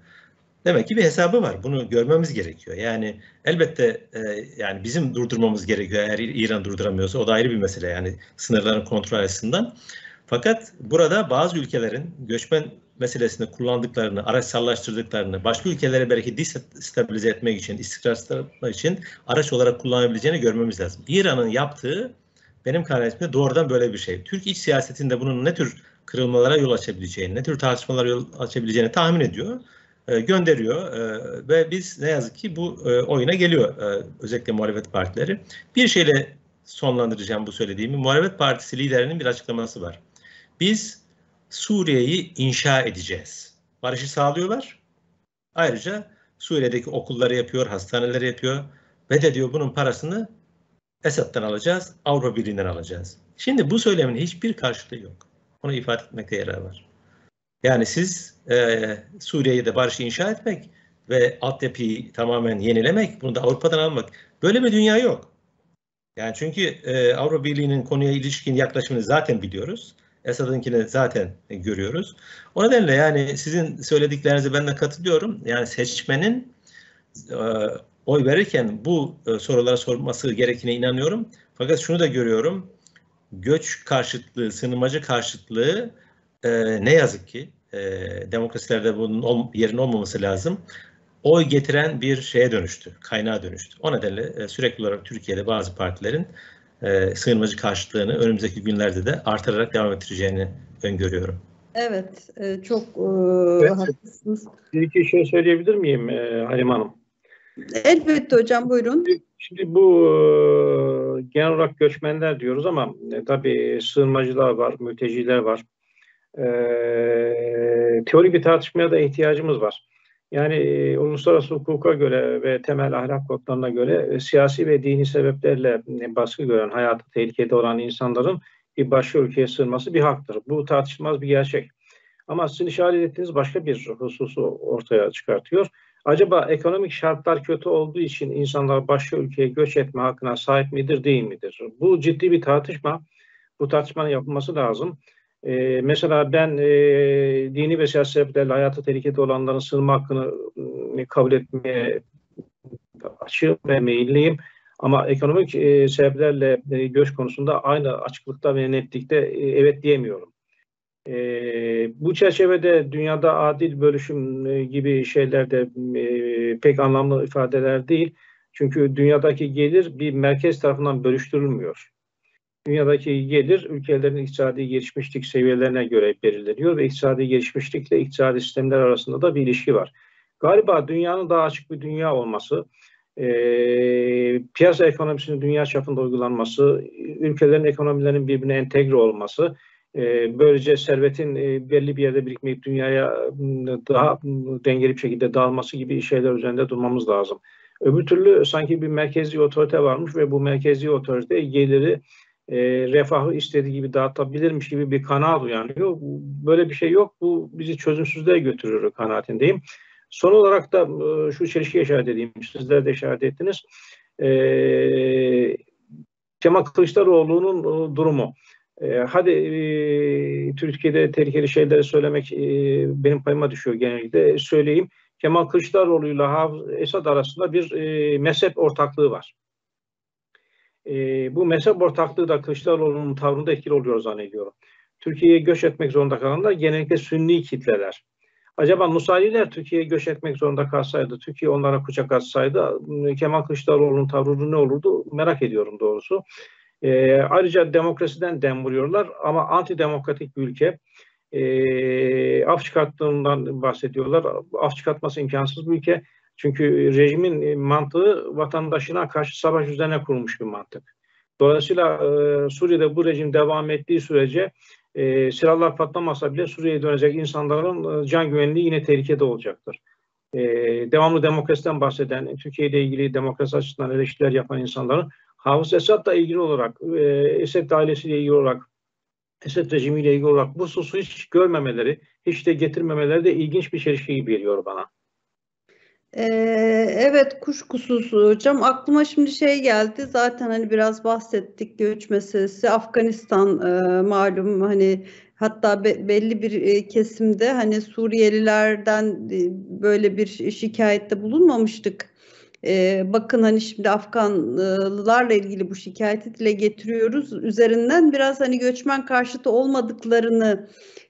Demek ki bir hesabı var. Bunu görmemiz gerekiyor. Yani elbette e, yani bizim durdurmamız gerekiyor. Eğer İran durduramıyorsa o da ayrı bir mesele. Yani sınırların kontrol açısından. Fakat burada bazı ülkelerin göçmen meselesinde kullandıklarını, araçsallaştırdıklarını, başka ülkelere belki destabilize etmek için, istikrar için araç olarak kullanabileceğini görmemiz lazım. İran'ın yaptığı benim kanaatimde doğrudan böyle bir şey. Türk iç siyasetinde bunun ne tür kırılmalara yol açabileceğini, ne tür tartışmalara yol açabileceğini tahmin ediyor. E, gönderiyor e, ve biz ne yazık ki bu e, oyuna geliyor özellikle muhalefet partileri. Bir şeyle sonlandıracağım bu söylediğimi. Muhalefet Partisi liderinin bir açıklaması var. Biz Suriye'yi inşa edeceğiz. Barışı sağlıyorlar. Ayrıca Suriye'deki okulları yapıyor, hastaneleri yapıyor ve de diyor bunun parasını Esad'dan alacağız, Avrupa Birliği'nden alacağız. Şimdi bu söylemin hiçbir karşılığı yok. Onu ifade etmekte yarar var. Yani siz e, Suriye'ye de barışı inşa etmek ve altyapıyı tamamen yenilemek, bunu da Avrupa'dan almak. Böyle bir dünya yok. Yani çünkü e, Avrupa Birliği'nin konuya ilişkin yaklaşımını zaten biliyoruz. Esad'ınkini zaten görüyoruz. O nedenle yani sizin söylediklerinize ben de katılıyorum. Yani seçmenin e, oy verirken bu e, sorulara sorması gerektiğine inanıyorum. Fakat şunu da görüyorum. Göç karşıtlığı, sınırmacı karşıtlığı e, ne yazık ki e, demokrasilerde bunun ol, yerin olmaması lazım. Oy getiren bir şeye dönüştü, kaynağa dönüştü. O nedenle e, sürekli olarak Türkiye'de bazı partilerin e, sığınmacı karşıtlığını önümüzdeki günlerde de artırarak devam ettireceğini öngörüyorum. Evet, e, çok e, evet. haklısınız. Bir iki şey söyleyebilir miyim e, Halim Hanım? Elbette hocam, buyurun. Şimdi bu e, genel olarak göçmenler diyoruz ama e, tabii sığınmacılar var, mülteciler var e, teorik bir tartışmaya da ihtiyacımız var. Yani e, uluslararası hukuka göre ve temel ahlak kodlarına göre e, siyasi ve dini sebeplerle e, baskı gören, hayatı tehlikede olan insanların bir başka ülkeye sığınması bir haktır. Bu tartışılmaz bir gerçek. Ama sizin işaret ettiğiniz başka bir hususu ortaya çıkartıyor. Acaba ekonomik şartlar kötü olduğu için insanlar başka ülkeye göç etme hakkına sahip midir, değil midir? Bu ciddi bir tartışma. Bu tartışmanın yapılması lazım. Ee, mesela ben e, dini ve siyasi sebeplerle hayatı tehlikede olanların sığınma hakkını e, kabul etmeye açığım ve meyilliyim. Ama ekonomik e, sebeplerle e, göç konusunda aynı açıklıkta ve netlikte e, evet diyemiyorum. E, bu çerçevede dünyada adil bölüşüm e, gibi şeyler de e, pek anlamlı ifadeler değil. Çünkü dünyadaki gelir bir merkez tarafından bölüştürülmüyor dünyadaki gelir ülkelerin iktisadi gelişmişlik seviyelerine göre belirleniyor ve iktisadi gelişmişlikle iktisadi sistemler arasında da bir ilişki var. Galiba dünyanın daha açık bir dünya olması, e, piyasa ekonomisinin dünya çapında uygulanması, ülkelerin ekonomilerinin birbirine entegre olması, e, böylece servetin e, belli bir yerde birikmeyip dünyaya daha dengeli bir şekilde dağılması gibi şeyler üzerinde durmamız lazım. Öbür türlü sanki bir merkezi otorite varmış ve bu merkezi otorite geliri e, refahı istediği gibi dağıtabilirmiş gibi bir kanaat uyanıyor. Böyle bir şey yok. Bu bizi çözümsüzlüğe götürür kanaatindeyim. Son olarak da e, şu çelişkiye işaret edeyim. Sizler de işaret ettiniz. E, Kemal Kılıçdaroğlu'nun e, durumu. E, hadi e, Türkiye'de tehlikeli şeyleri söylemek e, benim payıma düşüyor genellikle. Söyleyeyim. Kemal Kılıçdaroğlu ile Esad arasında bir e, mezhep ortaklığı var e, bu mezhep ortaklığı da Kılıçdaroğlu'nun tavrında etkili oluyor zannediyorum. Türkiye'ye göç etmek zorunda kalanlar genellikle sünni kitleler. Acaba Nusayriler Türkiye'ye göç etmek zorunda kalsaydı, Türkiye onlara kucak açsaydı Kemal Kılıçdaroğlu'nun tavrı ne olurdu merak ediyorum doğrusu. E, ayrıca demokrasiden dem vuruyorlar ama antidemokratik bir ülke. e, af çıkarttığından bahsediyorlar. Af çıkartması imkansız bu ülke. Çünkü rejimin mantığı vatandaşına karşı savaş üzerine kurulmuş bir mantık. Dolayısıyla e, Suriye'de bu rejim devam ettiği sürece e, silahlar patlamasa bile Suriye'ye dönecek insanların e, can güvenliği yine tehlikede olacaktır. E, devamlı demokrasiden bahseden, Türkiye ile ilgili demokrasi açısından eleştiriler yapan insanların Hafız Esad'la ilgili olarak, e, Esed ailesiyle ilgili olarak, Esed rejimiyle ilgili olarak bu hususu hiç görmemeleri, hiç de getirmemeleri de ilginç bir çelişki gibi geliyor bana. Ee, evet kuşkusuz hocam. Aklıma şimdi şey geldi. Zaten hani biraz bahsettik göç meselesi. Afganistan e, malum hani hatta be, belli bir e, kesimde hani Suriyelilerden e, böyle bir şikayette bulunmamıştık. Bakın hani şimdi Afganlılarla ilgili bu şikayeti dile getiriyoruz. Üzerinden biraz hani göçmen karşıtı olmadıklarını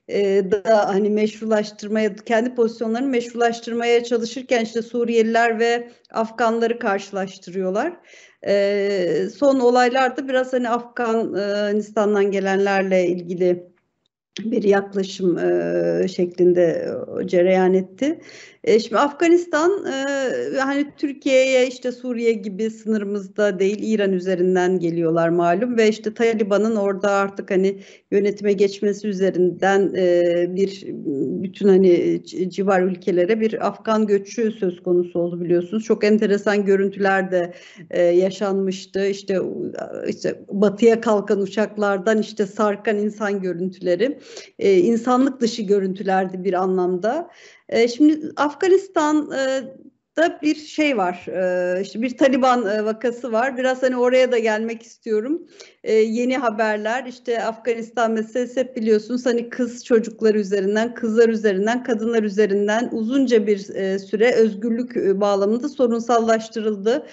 e, da hani meşrulaştırmaya, kendi pozisyonlarını meşrulaştırmaya çalışırken işte Suriyeliler ve Afganları karşılaştırıyorlar. E, son olaylarda biraz hani Afganistan'dan gelenlerle ilgili bir yaklaşım e, şeklinde cereyan etti. E, şimdi Afganistan e, hani Türkiye'ye işte Suriye gibi sınırımızda değil İran üzerinden geliyorlar malum ve işte Taliban'ın orada artık hani yönetime geçmesi üzerinden e, bir bütün hani civar ülkelere bir Afgan göçü söz konusu oldu biliyorsunuz. Çok enteresan görüntüler de e, yaşanmıştı. İşte işte batıya kalkan uçaklardan işte sarkan insan görüntüleri, insanlık dışı görüntülerdi bir anlamda. E, şimdi Afganistan e, da bir şey var. E, işte bir Taliban e, vakası var. Biraz hani oraya da gelmek istiyorum. E, yeni haberler işte Afganistan meselesi hep biliyorsunuz hani kız çocukları üzerinden, kızlar üzerinden, kadınlar üzerinden uzunca bir süre özgürlük bağlamında sorunsallaştırıldı.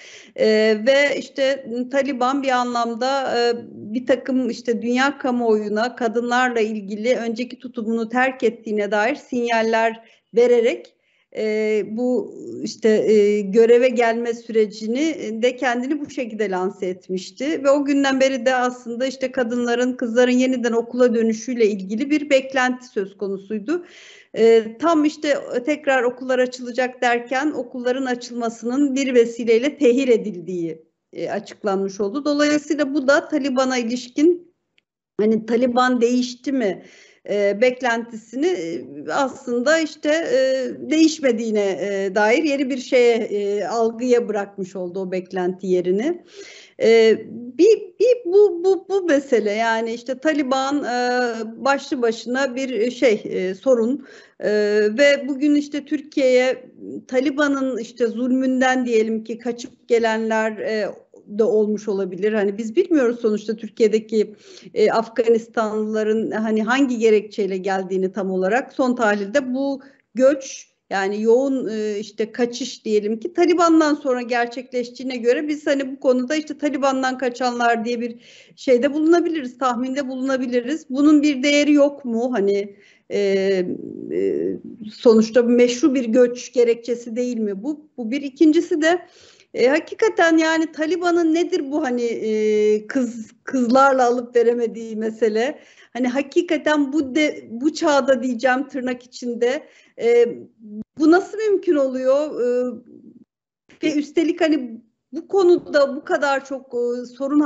Ve işte Taliban bir anlamda bir takım işte dünya kamuoyuna kadınlarla ilgili önceki tutumunu terk ettiğine dair sinyaller vererek e, bu işte e, göreve gelme sürecini de kendini bu şekilde lanse etmişti ve o günden beri de aslında işte kadınların kızların yeniden okula dönüşüyle ilgili bir beklenti söz konusuydu. E, tam işte tekrar okullar açılacak derken okulların açılmasının bir vesileyle tehir edildiği e, açıklanmış oldu. Dolayısıyla bu da Taliban'a ilişkin hani Taliban değişti mi? E, beklentisini e, aslında işte e, değişmediğine e, dair yeni bir şeye e, algıya bırakmış oldu o beklenti yerini. E, bir, bir bu, bu, bu mesele yani işte Taliban e, başlı başına bir şey e, sorun e, ve bugün işte Türkiye'ye Taliban'ın işte zulmünden diyelim ki kaçıp gelenler e, da olmuş olabilir. Hani biz bilmiyoruz sonuçta Türkiye'deki e, Afganistanlıların hani hangi gerekçeyle geldiğini tam olarak. Son tahlilde bu göç yani yoğun e, işte kaçış diyelim ki Taliban'dan sonra gerçekleştiğine göre biz hani bu konuda işte Taliban'dan kaçanlar diye bir şeyde bulunabiliriz, tahminde bulunabiliriz. Bunun bir değeri yok mu? Hani e, e, sonuçta meşru bir göç gerekçesi değil mi bu? Bu bir. ikincisi de e, hakikaten yani Taliban'ın nedir bu hani e, kız kızlarla alıp veremediği mesele? Hani hakikaten bu de bu çağda diyeceğim tırnak içinde e, bu nasıl mümkün oluyor? E, ve üstelik hani bu konuda bu kadar çok e, sorun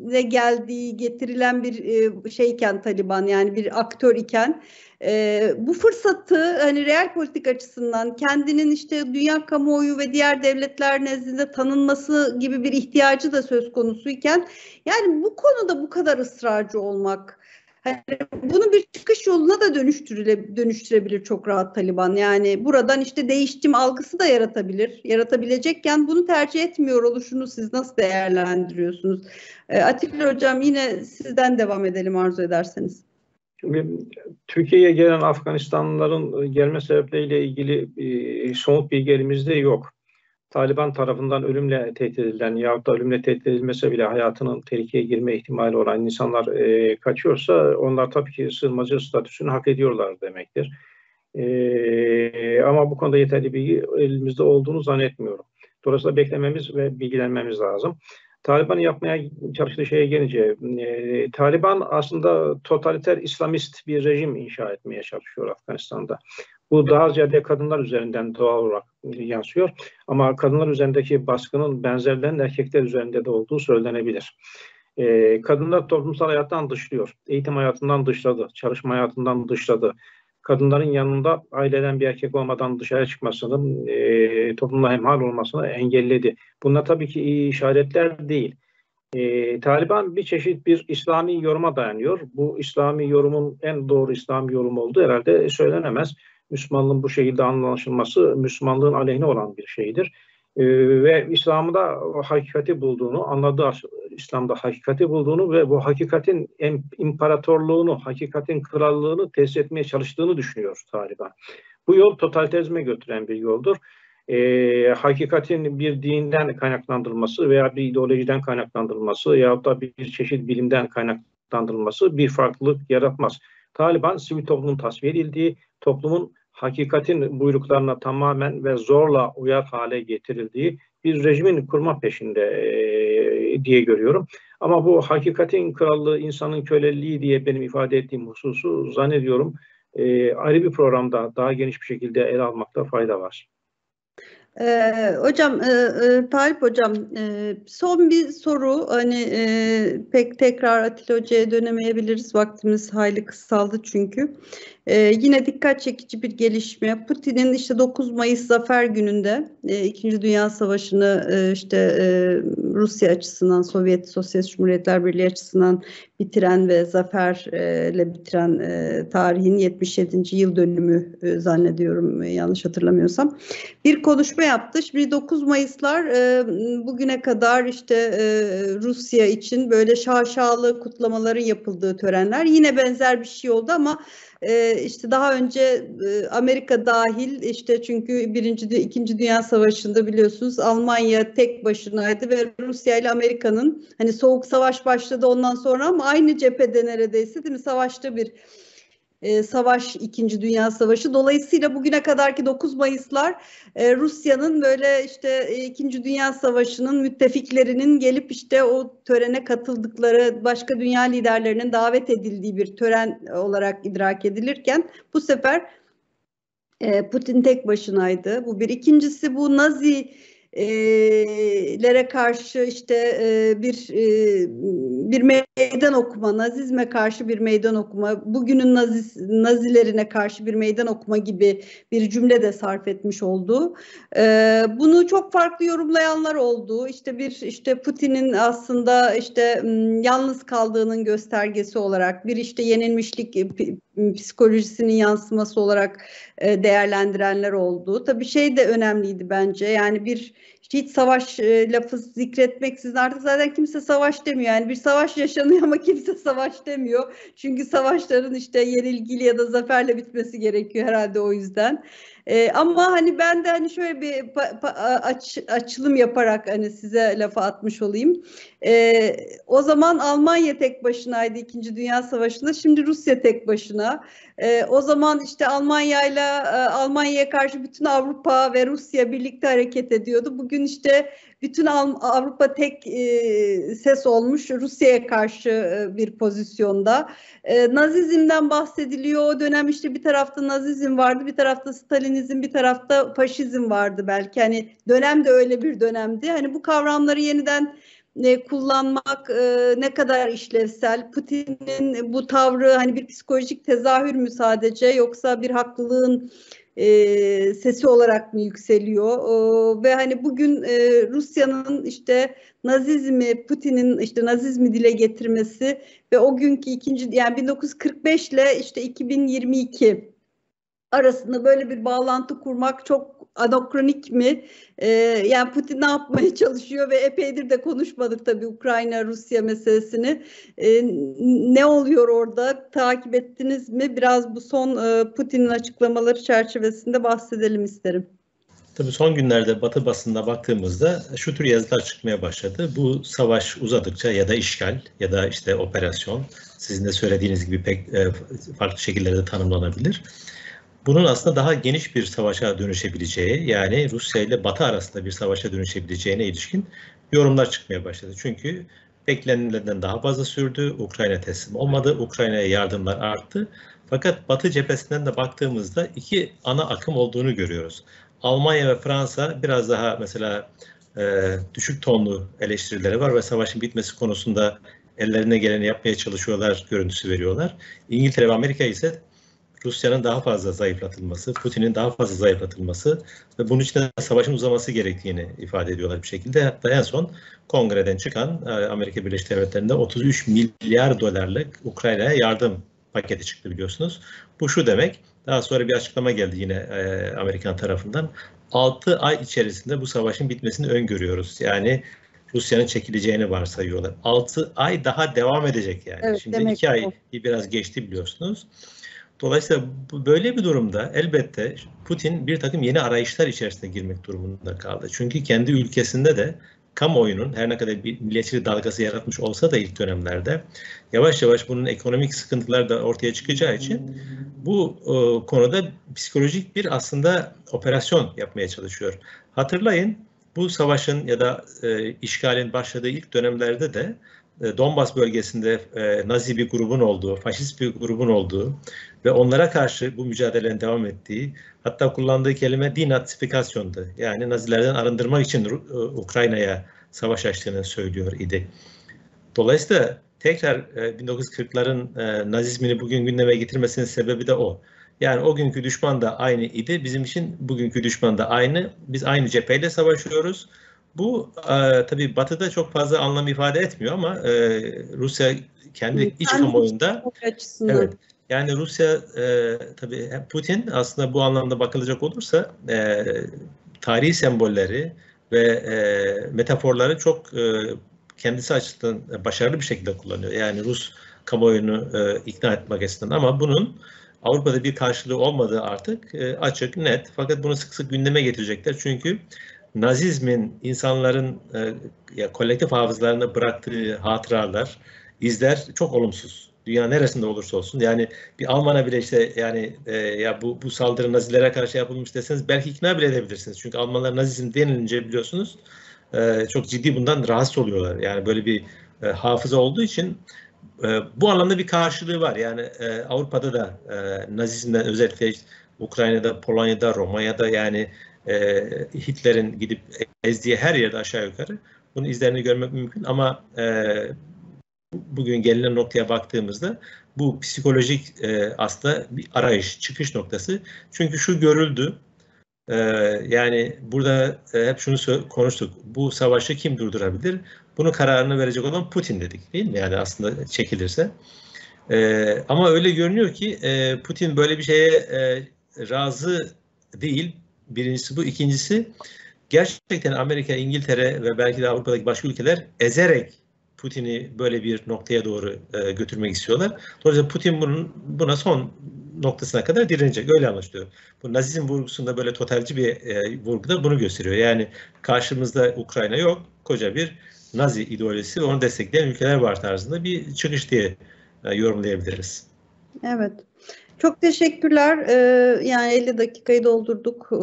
haline geldiği getirilen bir e, şeyken Taliban yani bir aktör iken e, bu fırsatı hani real politik açısından kendinin işte dünya kamuoyu ve diğer devletler nezdinde tanınması gibi bir ihtiyacı da söz konusuyken yani bu konuda bu kadar ısrarcı olmak Hani bunu bir çıkış yoluna da dönüştürüle, dönüştürebilir çok rahat Taliban. Yani buradan işte değiştim algısı da yaratabilir. Yaratabilecekken bunu tercih etmiyor oluşunu siz nasıl değerlendiriyorsunuz? E, Atilla Hocam yine sizden devam edelim arzu ederseniz. Türkiye'ye gelen Afganistanlıların gelme sebepleriyle ilgili e, somut bilgi elimizde yok. Taliban tarafından ölümle tehdit edilen yahut da ölümle tehdit edilmese bile hayatının tehlikeye girme ihtimali olan insanlar e, kaçıyorsa onlar tabii ki sığınmacı statüsünü hak ediyorlar demektir. E, ama bu konuda yeterli bilgi elimizde olduğunu zannetmiyorum. Dolayısıyla beklememiz ve bilgilenmemiz lazım. Taliban'ın yapmaya çalıştığı şeye gelince, e, Taliban aslında totaliter İslamist bir rejim inşa etmeye çalışıyor Afganistan'da. Bu daha ziyade kadınlar üzerinden doğal olarak yansıyor. Ama kadınlar üzerindeki baskının benzerlerinin erkekler üzerinde de olduğu söylenebilir. E, kadınlar toplumsal hayattan dışlıyor. Eğitim hayatından dışladı, çalışma hayatından dışladı. Kadınların yanında aileden bir erkek olmadan dışarı çıkmasını, e, toplumla hemhal olmasını engelledi. Bunlar tabii ki iyi işaretler değil. E, Taliban bir çeşit bir İslami yoruma dayanıyor. Bu İslami yorumun en doğru İslami yorum olduğu herhalde söylenemez. Müslümanlığın bu şekilde anlaşılması Müslümanlığın aleyhine olan bir şeydir. Ee, ve İslam'da hakikati bulduğunu, anladığı İslam'da hakikati bulduğunu ve bu hakikatin imparatorluğunu, hakikatin krallığını tesis etmeye çalıştığını düşünüyor Taliban. Bu yol totalitarizme götüren bir yoldur. E, hakikatin bir dinden kaynaklandırılması veya bir ideolojiden kaynaklandırılması ya da bir çeşit bilimden kaynaklandırılması bir farklılık yaratmaz. Taliban sivil toplumun tasfiye edildiği, toplumun hakikatin buyruklarına tamamen ve zorla uyar hale getirildiği bir rejimin kurma peşinde e, diye görüyorum. Ama bu hakikatin krallığı, insanın köleliği diye benim ifade ettiğim hususu zannediyorum e, ayrı bir programda daha geniş bir şekilde ele almakta fayda var. Ee, hocam, e, e, Talip hocam, e, son bir soru. Hani e, pek tekrar Atilla Hoca'ya dönemeyebiliriz. Vaktimiz hayli kısaldı çünkü. E, yine dikkat çekici bir gelişme. Putin'in işte 9 Mayıs Zafer Günü'nde e, İkinci Dünya Savaşı'nı e, işte e, Rusya açısından, Sovyet Sosyalist Cumhuriyetler Birliği açısından bitiren ve zaferle bitiren e, tarihin 77. yıl dönümü e, zannediyorum e, yanlış hatırlamıyorsam. Bir konuşma yaptı. Şimdi 9 Mayıslar e, bugüne kadar işte e, Rusya için böyle şaşalı kutlamaların yapıldığı törenler. Yine benzer bir şey oldu ama e, işte daha önce e, Amerika dahil işte çünkü birinci ikinci Dünya Savaşı'nda biliyorsunuz Almanya tek başınaydı ve Rusya ile Amerika'nın hani soğuk savaş başladı ondan sonra ama aynı cephede neredeyse değil mi savaşta bir e, savaş, İkinci Dünya Savaşı. Dolayısıyla bugüne kadarki 9 Mayıslar e, Rusya'nın böyle işte e, İkinci Dünya Savaşı'nın müttefiklerinin gelip işte o törene katıldıkları başka dünya liderlerinin davet edildiği bir tören olarak idrak edilirken bu sefer e, Putin tek başınaydı. Bu bir. İkincisi bu Nazi lere karşı işte bir bir meydan okuma, Nazizme karşı bir meydan okuma, bugünün Naziz, Nazilerine karşı bir meydan okuma gibi bir cümle de sarf etmiş oldu. Bunu çok farklı yorumlayanlar oldu. İşte bir işte Putin'in aslında işte yalnız kaldığının göstergesi olarak bir işte yenilmişlik psikolojisinin yansıması olarak değerlendirenler oldu. Tabii şey de önemliydi bence. Yani bir hiç savaş e, lafı zikretmeksizin artık zaten kimse savaş demiyor. Yani bir savaş yaşanıyor ama kimse savaş demiyor. Çünkü savaşların işte yenilgili ya da zaferle bitmesi gerekiyor herhalde o yüzden. E, ama hani ben de hani şöyle bir pa, pa, aç, açılım yaparak hani size lafa atmış olayım. E, o zaman Almanya tek başınaydı İkinci Dünya Savaşı'nda. Şimdi Rusya tek başına. E, o zaman işte Almanya ile Almanya'ya karşı bütün Avrupa ve Rusya birlikte hareket ediyordu. Bugün işte bütün Avrupa tek e, ses olmuş Rusya'ya karşı e, bir pozisyonda. E, Nazizm'den bahsediliyor. O dönem işte bir tarafta Nazizm vardı, bir tarafta Stalinizm, bir tarafta faşizm vardı belki. Hani dönem de öyle bir dönemdi. Hani bu kavramları yeniden e, kullanmak e, ne kadar işlevsel? Putin'in bu tavrı hani bir psikolojik tezahür mü sadece yoksa bir haklılığın e, sesi olarak mı yükseliyor? E, ve hani bugün e, Rusya'nın işte Nazizmi Putin'in işte Nazizmi dile getirmesi ve o günkü ikinci yani 1945 ile işte 2022 arasında böyle bir bağlantı kurmak çok anakronik mi? Ee, yani Putin ne yapmaya çalışıyor ve epeydir de konuşmadık tabii Ukrayna-Rusya meselesini. Ee, ne oluyor orada? Takip ettiniz mi? Biraz bu son e, Putin'in açıklamaları çerçevesinde bahsedelim isterim. Tabii son günlerde Batı basında baktığımızda şu tür yazılar çıkmaya başladı. Bu savaş uzadıkça ya da işgal ya da işte operasyon sizin de söylediğiniz gibi pek e, farklı şekillerde tanımlanabilir bunun aslında daha geniş bir savaşa dönüşebileceği yani Rusya ile Batı arasında bir savaşa dönüşebileceğine ilişkin yorumlar çıkmaya başladı. Çünkü beklenilenden daha fazla sürdü. Ukrayna teslim olmadı. Ukrayna'ya yardımlar arttı. Fakat Batı cephesinden de baktığımızda iki ana akım olduğunu görüyoruz. Almanya ve Fransa biraz daha mesela e, düşük tonlu eleştirileri var ve savaşın bitmesi konusunda ellerine geleni yapmaya çalışıyorlar görüntüsü veriyorlar. İngiltere ve Amerika ise Rusya'nın daha fazla zayıflatılması, Putin'in daha fazla zayıflatılması ve bunun için de savaşın uzaması gerektiğini ifade ediyorlar bir şekilde. Hatta en son kongreden çıkan e, Amerika Birleşik Devletleri'nde 33 milyar dolarlık Ukrayna'ya yardım paketi çıktı biliyorsunuz. Bu şu demek, daha sonra bir açıklama geldi yine e, Amerikan tarafından. 6 ay içerisinde bu savaşın bitmesini öngörüyoruz. Yani Rusya'nın çekileceğini varsayıyorlar. 6 ay daha devam edecek yani. Evet, Şimdi 2 ay biraz geçti biliyorsunuz. Dolayısıyla böyle bir durumda elbette Putin bir takım yeni arayışlar içerisine girmek durumunda kaldı. Çünkü kendi ülkesinde de kamuoyunun her ne kadar bir milliyetçilik dalgası yaratmış olsa da ilk dönemlerde yavaş yavaş bunun ekonomik sıkıntılar da ortaya çıkacağı için bu e, konuda psikolojik bir aslında operasyon yapmaya çalışıyor. Hatırlayın bu savaşın ya da e, işgalin başladığı ilk dönemlerde de e, Donbas bölgesinde e, Nazi bir grubun olduğu, faşist bir grubun olduğu ve onlara karşı bu mücadelenin devam ettiği, hatta kullandığı kelime dinatifikasyondu. Yani Nazilerden arındırmak için e, Ukrayna'ya savaş açtığını söylüyor idi. Dolayısıyla tekrar 1940'ların Nazizmini bugün gündeme getirmesinin sebebi de o. Yani o günkü düşman da aynı idi. Bizim için bugünkü düşman da aynı. Biz aynı cepheyle savaşıyoruz. Bu e, tabii Batı'da çok fazla anlam ifade etmiyor ama e, Rusya kendi iç kamuoyunda evet yani Rusya e, tabii Putin aslında bu anlamda bakılacak olursa e, tarihi sembolleri ve e, metaforları çok e, kendisi açısından başarılı bir şekilde kullanıyor. Yani Rus kamuoyunu e, ikna etmek açısından ama bunun Avrupa'da bir karşılığı olmadığı artık e, açık, net. Fakat bunu sık sık gündeme getirecekler. Çünkü Nazizmin insanların e, ya kolektif hafızalarına bıraktığı hatıralar, izler çok olumsuz. Dünya neresinde olursa olsun. Yani bir Alman'a bile işte yani e, ya bu bu saldırı Nazilere karşı yapılmış deseniz belki ikna bile edebilirsiniz. Çünkü Almanlar Nazizm denilince biliyorsunuz e, çok ciddi bundan rahatsız oluyorlar. Yani böyle bir e, hafıza olduğu için e, bu anlamda bir karşılığı var. Yani e, Avrupa'da da e, Nazizmden özellikle Ukrayna'da, Polonya'da, Romanya'da yani e, Hitler'in gidip ezdiği her yerde aşağı yukarı bunun izlerini görmek mümkün ama e, bugün gelinen noktaya baktığımızda bu psikolojik e, aslında bir arayış, çıkış noktası. Çünkü şu görüldü, e, yani burada e, hep şunu konuştuk, bu savaşı kim durdurabilir? Bunun kararını verecek olan Putin dedik değil mi? Yani aslında çekilirse. E, ama öyle görünüyor ki e, Putin böyle bir şeye e, razı değil. Birincisi bu. ikincisi gerçekten Amerika, İngiltere ve belki de Avrupa'daki başka ülkeler ezerek Putin'i böyle bir noktaya doğru e, götürmek istiyorlar. Dolayısıyla Putin bunun buna son noktasına kadar direnecek. Öyle anlaşılıyor. Bu Nazizm vurgusunda böyle totalci bir e, vurguda bunu gösteriyor. Yani karşımızda Ukrayna yok. Koca bir Nazi ideolojisi ve onu destekleyen ülkeler var tarzında bir çıkış diye e, yorumlayabiliriz. Evet. Çok teşekkürler. Ee, yani 50 dakikayı doldurduk. Ee,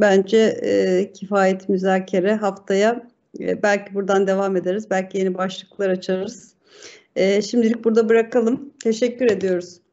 bence e, kifayet müzakere haftaya. E, belki buradan devam ederiz. Belki yeni başlıklar açarız. E, şimdilik burada bırakalım. Teşekkür ediyoruz.